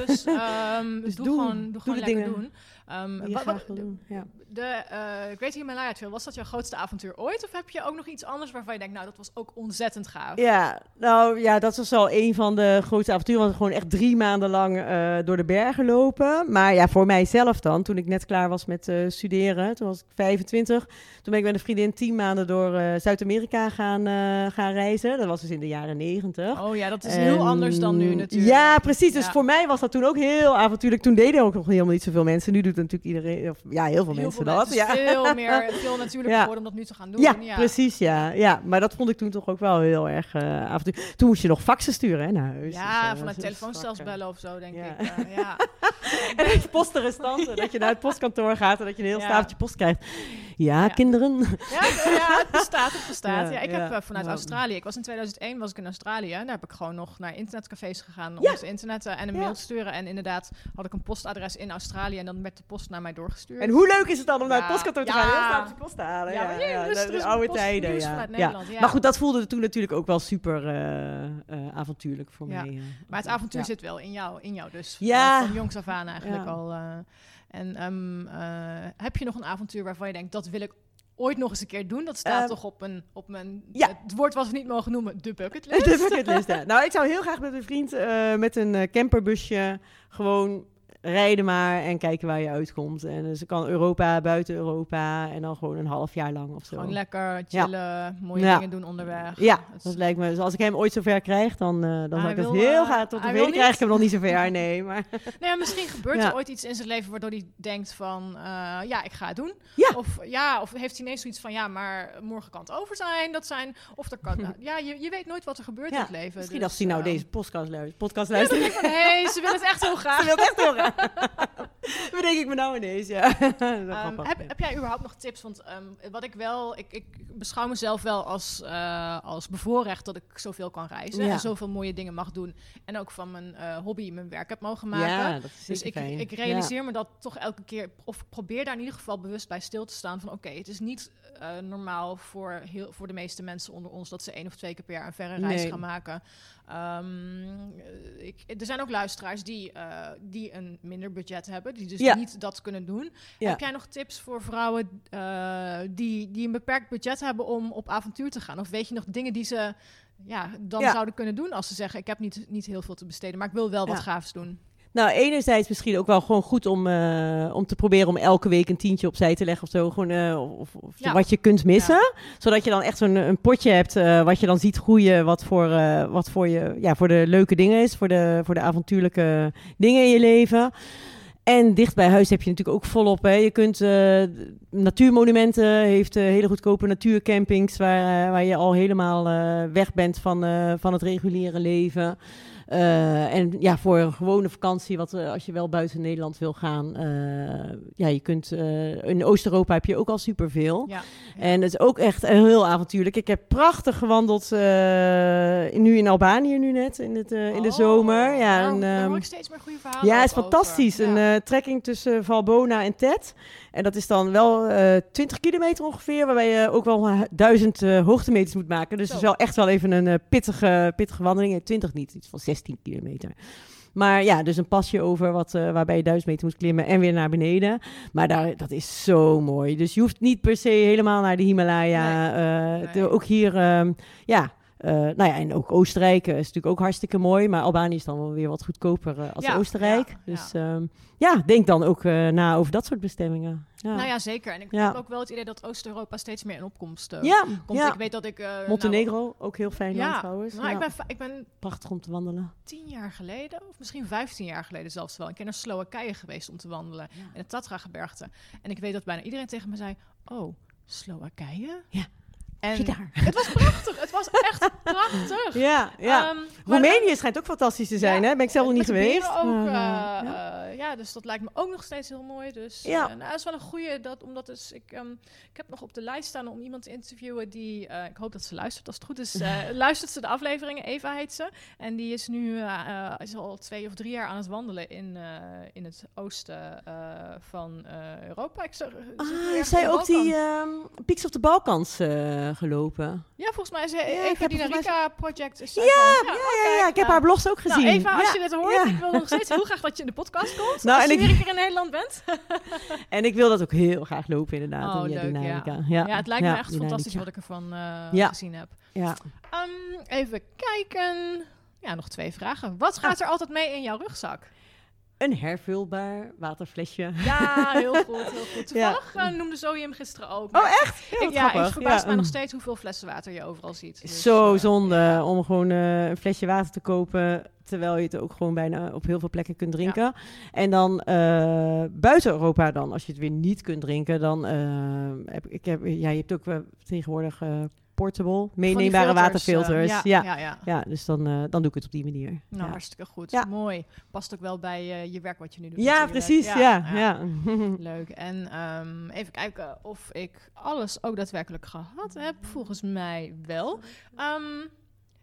Speaker 1: Dus, um, *laughs* dus doe gewoon, doe gewoon lekker doen.
Speaker 2: Um, wat, wat, doen, ja.
Speaker 1: de uh, Great Himalaya Trail, was dat jouw grootste avontuur ooit? Of heb je ook nog iets anders waarvan je denkt, nou, dat was ook ontzettend gaaf?
Speaker 2: Ja, nou ja, dat was wel een van de grootste avonturen. Want gewoon echt drie maanden lang uh, door de bergen lopen. Maar ja, voor mijzelf dan, toen ik net klaar was met uh, studeren, toen was ik 25. Toen ben ik met een vriendin tien maanden door Zuid-Amerika gaan, gaan reizen. Dat was dus in de jaren negentig.
Speaker 1: Oh ja, dat is en, heel anders dan nu natuurlijk.
Speaker 2: Ja, precies. Dus ja. voor mij was dat toen ook heel avontuurlijk. Toen deden ook nog helemaal niet zoveel mensen. Nu doet doet natuurlijk iedereen, of ja, heel veel heel mensen veel dat.
Speaker 1: Mensen. Ja. Veel *laughs* meer, veel natuurlijk ja. om dat nu te gaan doen.
Speaker 2: Ja, ja, precies, ja. ja. Maar dat vond ik toen toch ook wel heel erg uh, avontuur. Toen moest je nog faxen sturen hè, naar huis.
Speaker 1: Ja, dus, vanuit telefoonstels bellen of zo, denk ik. Uh, ja. *laughs*
Speaker 2: en het postenrestanten, dat je naar het postkantoor gaat en dat je een heel stapeltje post krijgt. Ja, kinderen.
Speaker 1: Ja, ja, het bestaat, het bestaat. Ja, ik heb vanuit Australië, ik was in 2001 was ik in Australië. Daar heb ik gewoon nog naar internetcafés gegaan om te internetten en een mail te sturen. En inderdaad had ik een postadres in Australië en dan werd de post naar mij doorgestuurd.
Speaker 2: En hoe leuk is het dan om naar het postkantoor te gaan? Heel vaak de post te halen. Ja, ja, ja,
Speaker 1: de, de oude tijden. Ja.
Speaker 2: Maar goed, dat voelde toen natuurlijk ook wel super uh, uh, avontuurlijk voor mij.
Speaker 1: Maar het avontuur zit wel in jou, in jou dus. Ja. Van jongs af aan eigenlijk al. En um, heb je nog een avontuur waarvan je denkt, dat wil ik ooit nog eens een keer doen. Dat staat uh, toch op, een, op mijn... Ja. Het woord wat we niet mogen noemen, de bucketlist. *laughs*
Speaker 2: De bucketlist, ja. Nou, ik zou heel graag met een vriend uh, met een camperbusje gewoon rijden maar en kijken waar je uitkomt. En dus kan Europa, buiten Europa en dan gewoon een half jaar lang of zo.
Speaker 1: Gewoon lekker chillen, mooie dingen doen onderweg.
Speaker 2: Ja, dat lijkt me. Dus als ik hem ooit zover krijg, dan, uh, dan zal ik het heel uh, graag tot de week krijg ik hem nog niet zover. *laughs* Nee, maar...
Speaker 1: nee, misschien gebeurt er ooit iets in zijn leven waardoor hij denkt van, uh, ja, ik ga het doen. Of ja, of heeft hij ineens zoiets van, ja, maar morgen kan het over zijn. Dat zijn, of er kan, *laughs* ja, je, je weet nooit wat er gebeurt in het leven.
Speaker 2: Misschien dus, als hij nou deze podcast luistert. Podcast luistert.
Speaker 1: Van, hey, ze wil *laughs* het echt heel graag.
Speaker 2: ze wil het echt heel graag. *laughs* Bedenk ik me nou ineens, ja. *laughs*
Speaker 1: um, heb, heb, jij überhaupt nog tips? Want um, wat ik wel, ik, ik, beschouw mezelf wel als, uh, als bevoorrecht dat ik zoveel kan reizen ja. en zoveel mooie dingen mag doen. En ook van mijn uh, hobby mijn werk heb mogen maken.
Speaker 2: Ja, dat is
Speaker 1: dus ik, ik realiseer ja. me dat toch elke keer, of probeer daar in ieder geval bewust bij stil te staan van oké, okay, het is niet uh, normaal voor, heel, voor de meeste mensen onder ons dat ze één of twee keer per jaar een verre reis nee. gaan maken. Um, ik, er zijn ook luisteraars die, uh, die een minder budget hebben, die dus ja. niet dat kunnen doen. Ja. Heb jij nog tips voor vrouwen uh, die, die een beperkt budget hebben om op avontuur te gaan? Of weet je nog dingen die ze ja, dan ja. zouden kunnen doen als ze zeggen: Ik heb niet, niet heel veel te besteden, maar ik wil wel wat gaafs doen?
Speaker 2: Nou, enerzijds misschien ook wel gewoon goed om, uh, om te proberen om elke week een tientje opzij te leggen of zo. Gewoon, uh, of, of ja. wat je kunt missen. Ja. Zodat je dan echt zo'n een potje hebt uh, wat je dan ziet groeien. Wat voor, wat voor, je, ja, voor de leuke dingen is. Voor de, voor de avontuurlijke dingen in je leven. En dicht bij huis heb je natuurlijk ook volop. Hè. Je kunt natuurmonumenten, heeft hele goedkope natuurcampings. Waar, waar je al helemaal weg bent van, van het reguliere leven. Uh, en ja, voor een gewone vakantie, wat, uh, als je wel buiten Nederland wil gaan, uh, ja, je kunt in Oost-Europa heb je ook al superveel. Ja. En het is ook echt heel avontuurlijk. Ik heb prachtig gewandeld nu in Albanië nu net in, het, in de
Speaker 1: oh,
Speaker 2: zomer. Ja,
Speaker 1: nou, en, daar hoor
Speaker 2: ehm,
Speaker 1: ik steeds meer goede verhalen.
Speaker 2: Ja, het is fantastisch. Ja. Een trekking tussen Valbona en Tet. En dat is dan wel wel uh, 20 kilometer ongeveer, waarbij je ook wel duizend hoogtemeters moet maken. Dus het is wel echt wel even een pittige, pittige wandeling. 20 niet, iets van 16 kilometer. Maar ja, dus een pasje over wat, uh, waarbij je duizend meter moet klimmen en weer naar beneden. Maar daar, dat is zo mooi. Dus je hoeft niet per se helemaal naar de Himalaya. Nee. Uh, nee. ook hier, uh, ja. Uh, nou ja, en ook Oostenrijk is natuurlijk ook hartstikke mooi. Maar Albanië is dan wel weer wat goedkoper uh, als ja, Oostenrijk. Ja, dus ja. Um, ja, denk dan ook uh, na over dat soort bestemmingen.
Speaker 1: Ja. Nou ja, zeker. En ik heb ook wel het idee dat Oost-Europa steeds meer in opkomst ja, komt. Ik weet dat ik...
Speaker 2: Montenegro, nou, ook heel fijn land trouwens.
Speaker 1: Nou, ik, ben, ik ben...
Speaker 2: Prachtig om te wandelen.
Speaker 1: Tien jaar geleden, of misschien vijftien jaar geleden zelfs wel. Ik ben naar Slowakije geweest om te wandelen. In het Tatra-gebergte. En ik weet dat bijna iedereen tegen me zei... Oh, Slowakije?
Speaker 2: Ja.
Speaker 1: En. *laughs* Het was prachtig. Het was echt prachtig.
Speaker 2: Ja, ja. Um, Roemenië dan, schijnt ook fantastisch te zijn, ja, hè? Ben ik zelf nog niet geweest.
Speaker 1: Ook, uh, ja. Uh, ja. dus dat lijkt me ook nog steeds heel mooi. Dus ja. Uh, nou, dat is wel een goede, dat, omdat dus, ik, um, ik heb nog op de lijst staan om iemand te interviewen die, ik hoop dat ze luistert als het goed is, *laughs* luistert ze de afleveringen, Eva heet ze. En die is nu, is al twee of drie jaar aan het wandelen in, in het oosten van Europa. Ik zeg,
Speaker 2: ah, zij ook die um, Peaks of the Balkans gelopen.
Speaker 1: Ja, volgens mij is ja, Eva Dinarica Project. Is
Speaker 2: ja, ja, ja, ja, ja, ik heb haar blogs ook gezien. Nou,
Speaker 1: Eva, als je dit hoort, ik wil nog steeds heel graag dat je in de podcast komt. Nou, als je weer een keer in Nederland bent. *laughs*
Speaker 2: en ik wil dat ook heel graag lopen, inderdaad.
Speaker 1: Oh, leuk, ja. Ja. het lijkt me echt fantastisch wat ik ervan uh, gezien heb.
Speaker 2: Ja.
Speaker 1: Um, even kijken. Ja, nog twee vragen. Wat gaat er altijd mee in jouw rugzak?
Speaker 2: Een hervulbaar waterflesje.
Speaker 1: Ja, heel *laughs* goed. Heel goed. Toevallig ja. uh, noemde Zoe hem gisteren ook.
Speaker 2: Oh, echt?
Speaker 1: ik, ja, ik verbaas ja. mij nog steeds hoeveel flessen water je overal ziet.
Speaker 2: Dus, Zo uh, zonde ja. om gewoon uh, een flesje water te kopen... terwijl je het ook gewoon bijna op heel veel plekken kunt drinken. Ja. En dan buiten Europa dan, als je het weer niet kunt drinken... dan heb ik... Heb, ja, je hebt ook tegenwoordig portable, meeneembare waterfilters. Uh, ja, ja, ja, ja. dus dan, uh, dan doe ik het op die manier.
Speaker 1: Nou, hartstikke goed. Mooi. Past ook wel bij uh, je werk wat je nu doet.
Speaker 2: Ja, precies. Ja, ja. *laughs*
Speaker 1: Leuk. En um, even kijken of ik alles ook daadwerkelijk gehad heb. Volgens mij wel. Um,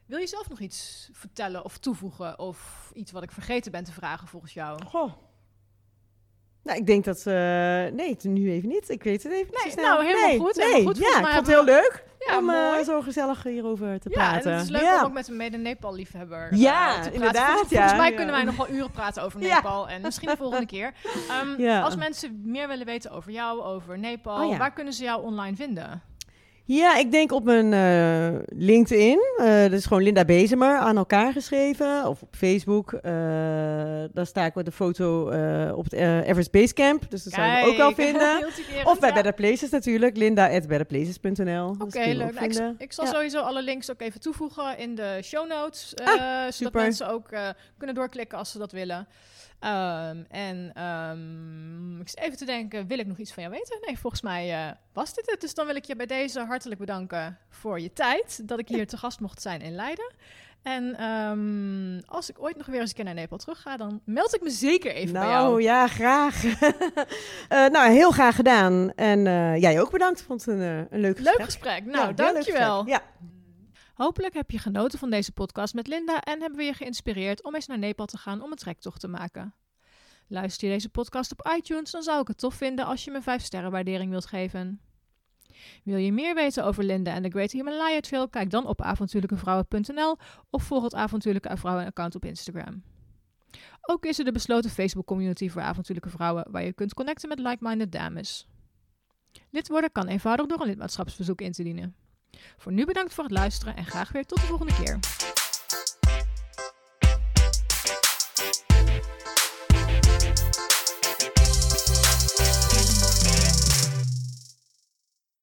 Speaker 1: wil je zelf nog iets vertellen of toevoegen? Of iets wat ik vergeten ben te vragen volgens jou?
Speaker 2: Goh. Nou, ik denk dat... Uh, nee, nu even niet. Ik weet het even
Speaker 1: nee, niet Nou, helemaal
Speaker 2: nee,
Speaker 1: goed.
Speaker 2: Nee,
Speaker 1: goed.
Speaker 2: ja, ik vond het heel leuk ja, om uh, zo gezellig hierover te
Speaker 1: ja,
Speaker 2: praten.
Speaker 1: Ja, het is leuk
Speaker 2: ja.
Speaker 1: om ook met een mede-Nepal-liefhebber
Speaker 2: ja,
Speaker 1: uh, te
Speaker 2: inderdaad.
Speaker 1: Volgens,
Speaker 2: ja,
Speaker 1: volgens mij kunnen wij nog wel uren praten over Nepal. En misschien de volgende keer. Um, *laughs*
Speaker 2: ja.
Speaker 1: Als mensen meer willen weten over jou, over Nepal,
Speaker 2: oh,
Speaker 1: waar kunnen ze jou online vinden?
Speaker 2: Ja, ik denk op mijn uh, LinkedIn. Uh, dat is gewoon Linda Bezemer aan elkaar geschreven. Of op Facebook. Uh, daar sta ik met een foto op het Everest Basecamp. Dus dat zou je ook wel *laughs* vinden. of bij ja. Better Places natuurlijk. Linda.betterplaces.nl.
Speaker 1: Oké, okay, leuk. Nou, ik, ik, zal ja. sowieso alle links ook even toevoegen in de show notes. Ah, zodat mensen ook kunnen doorklikken als ze dat willen. Um, en um, ik zit even te denken, wil ik nog iets van jou weten? Nee, volgens mij uh, was dit het. Dus dan wil ik je bij deze hartelijk bedanken voor je tijd. Dat ik hier te gast mocht zijn in Leiden. En um, als ik ooit nog weer eens een keer naar Nepal terug ga, dan meld ik me zeker even
Speaker 2: nou,
Speaker 1: bij jou.
Speaker 2: Nou ja, graag. uh, *laughs* nou, heel graag gedaan. En uh, jij ook bedankt. Vond het een, een leuk gesprek.
Speaker 1: Leuk gesprek. Nou, ja, dankjewel.
Speaker 2: Ja.
Speaker 1: Hopelijk heb je genoten van deze podcast met Linda en hebben we je geïnspireerd om eens naar Nepal te gaan om een trektocht te maken. Luister je deze podcast op iTunes, dan zou ik het tof vinden als je me 5 sterren waardering wilt geven. Wil je meer weten over Linda en de Great Himalaya Trail? Kijk dan op avontuurlijkevrouwen.nl of volg het Avontuurlijke Vrouwen account op Instagram. Ook is er de besloten Facebook community voor avontuurlijke vrouwen waar je kunt connecten met like-minded dames. Lid worden kan eenvoudig door een lidmaatschapsverzoek in te dienen. Voor nu bedankt voor het luisteren en graag weer tot de volgende keer.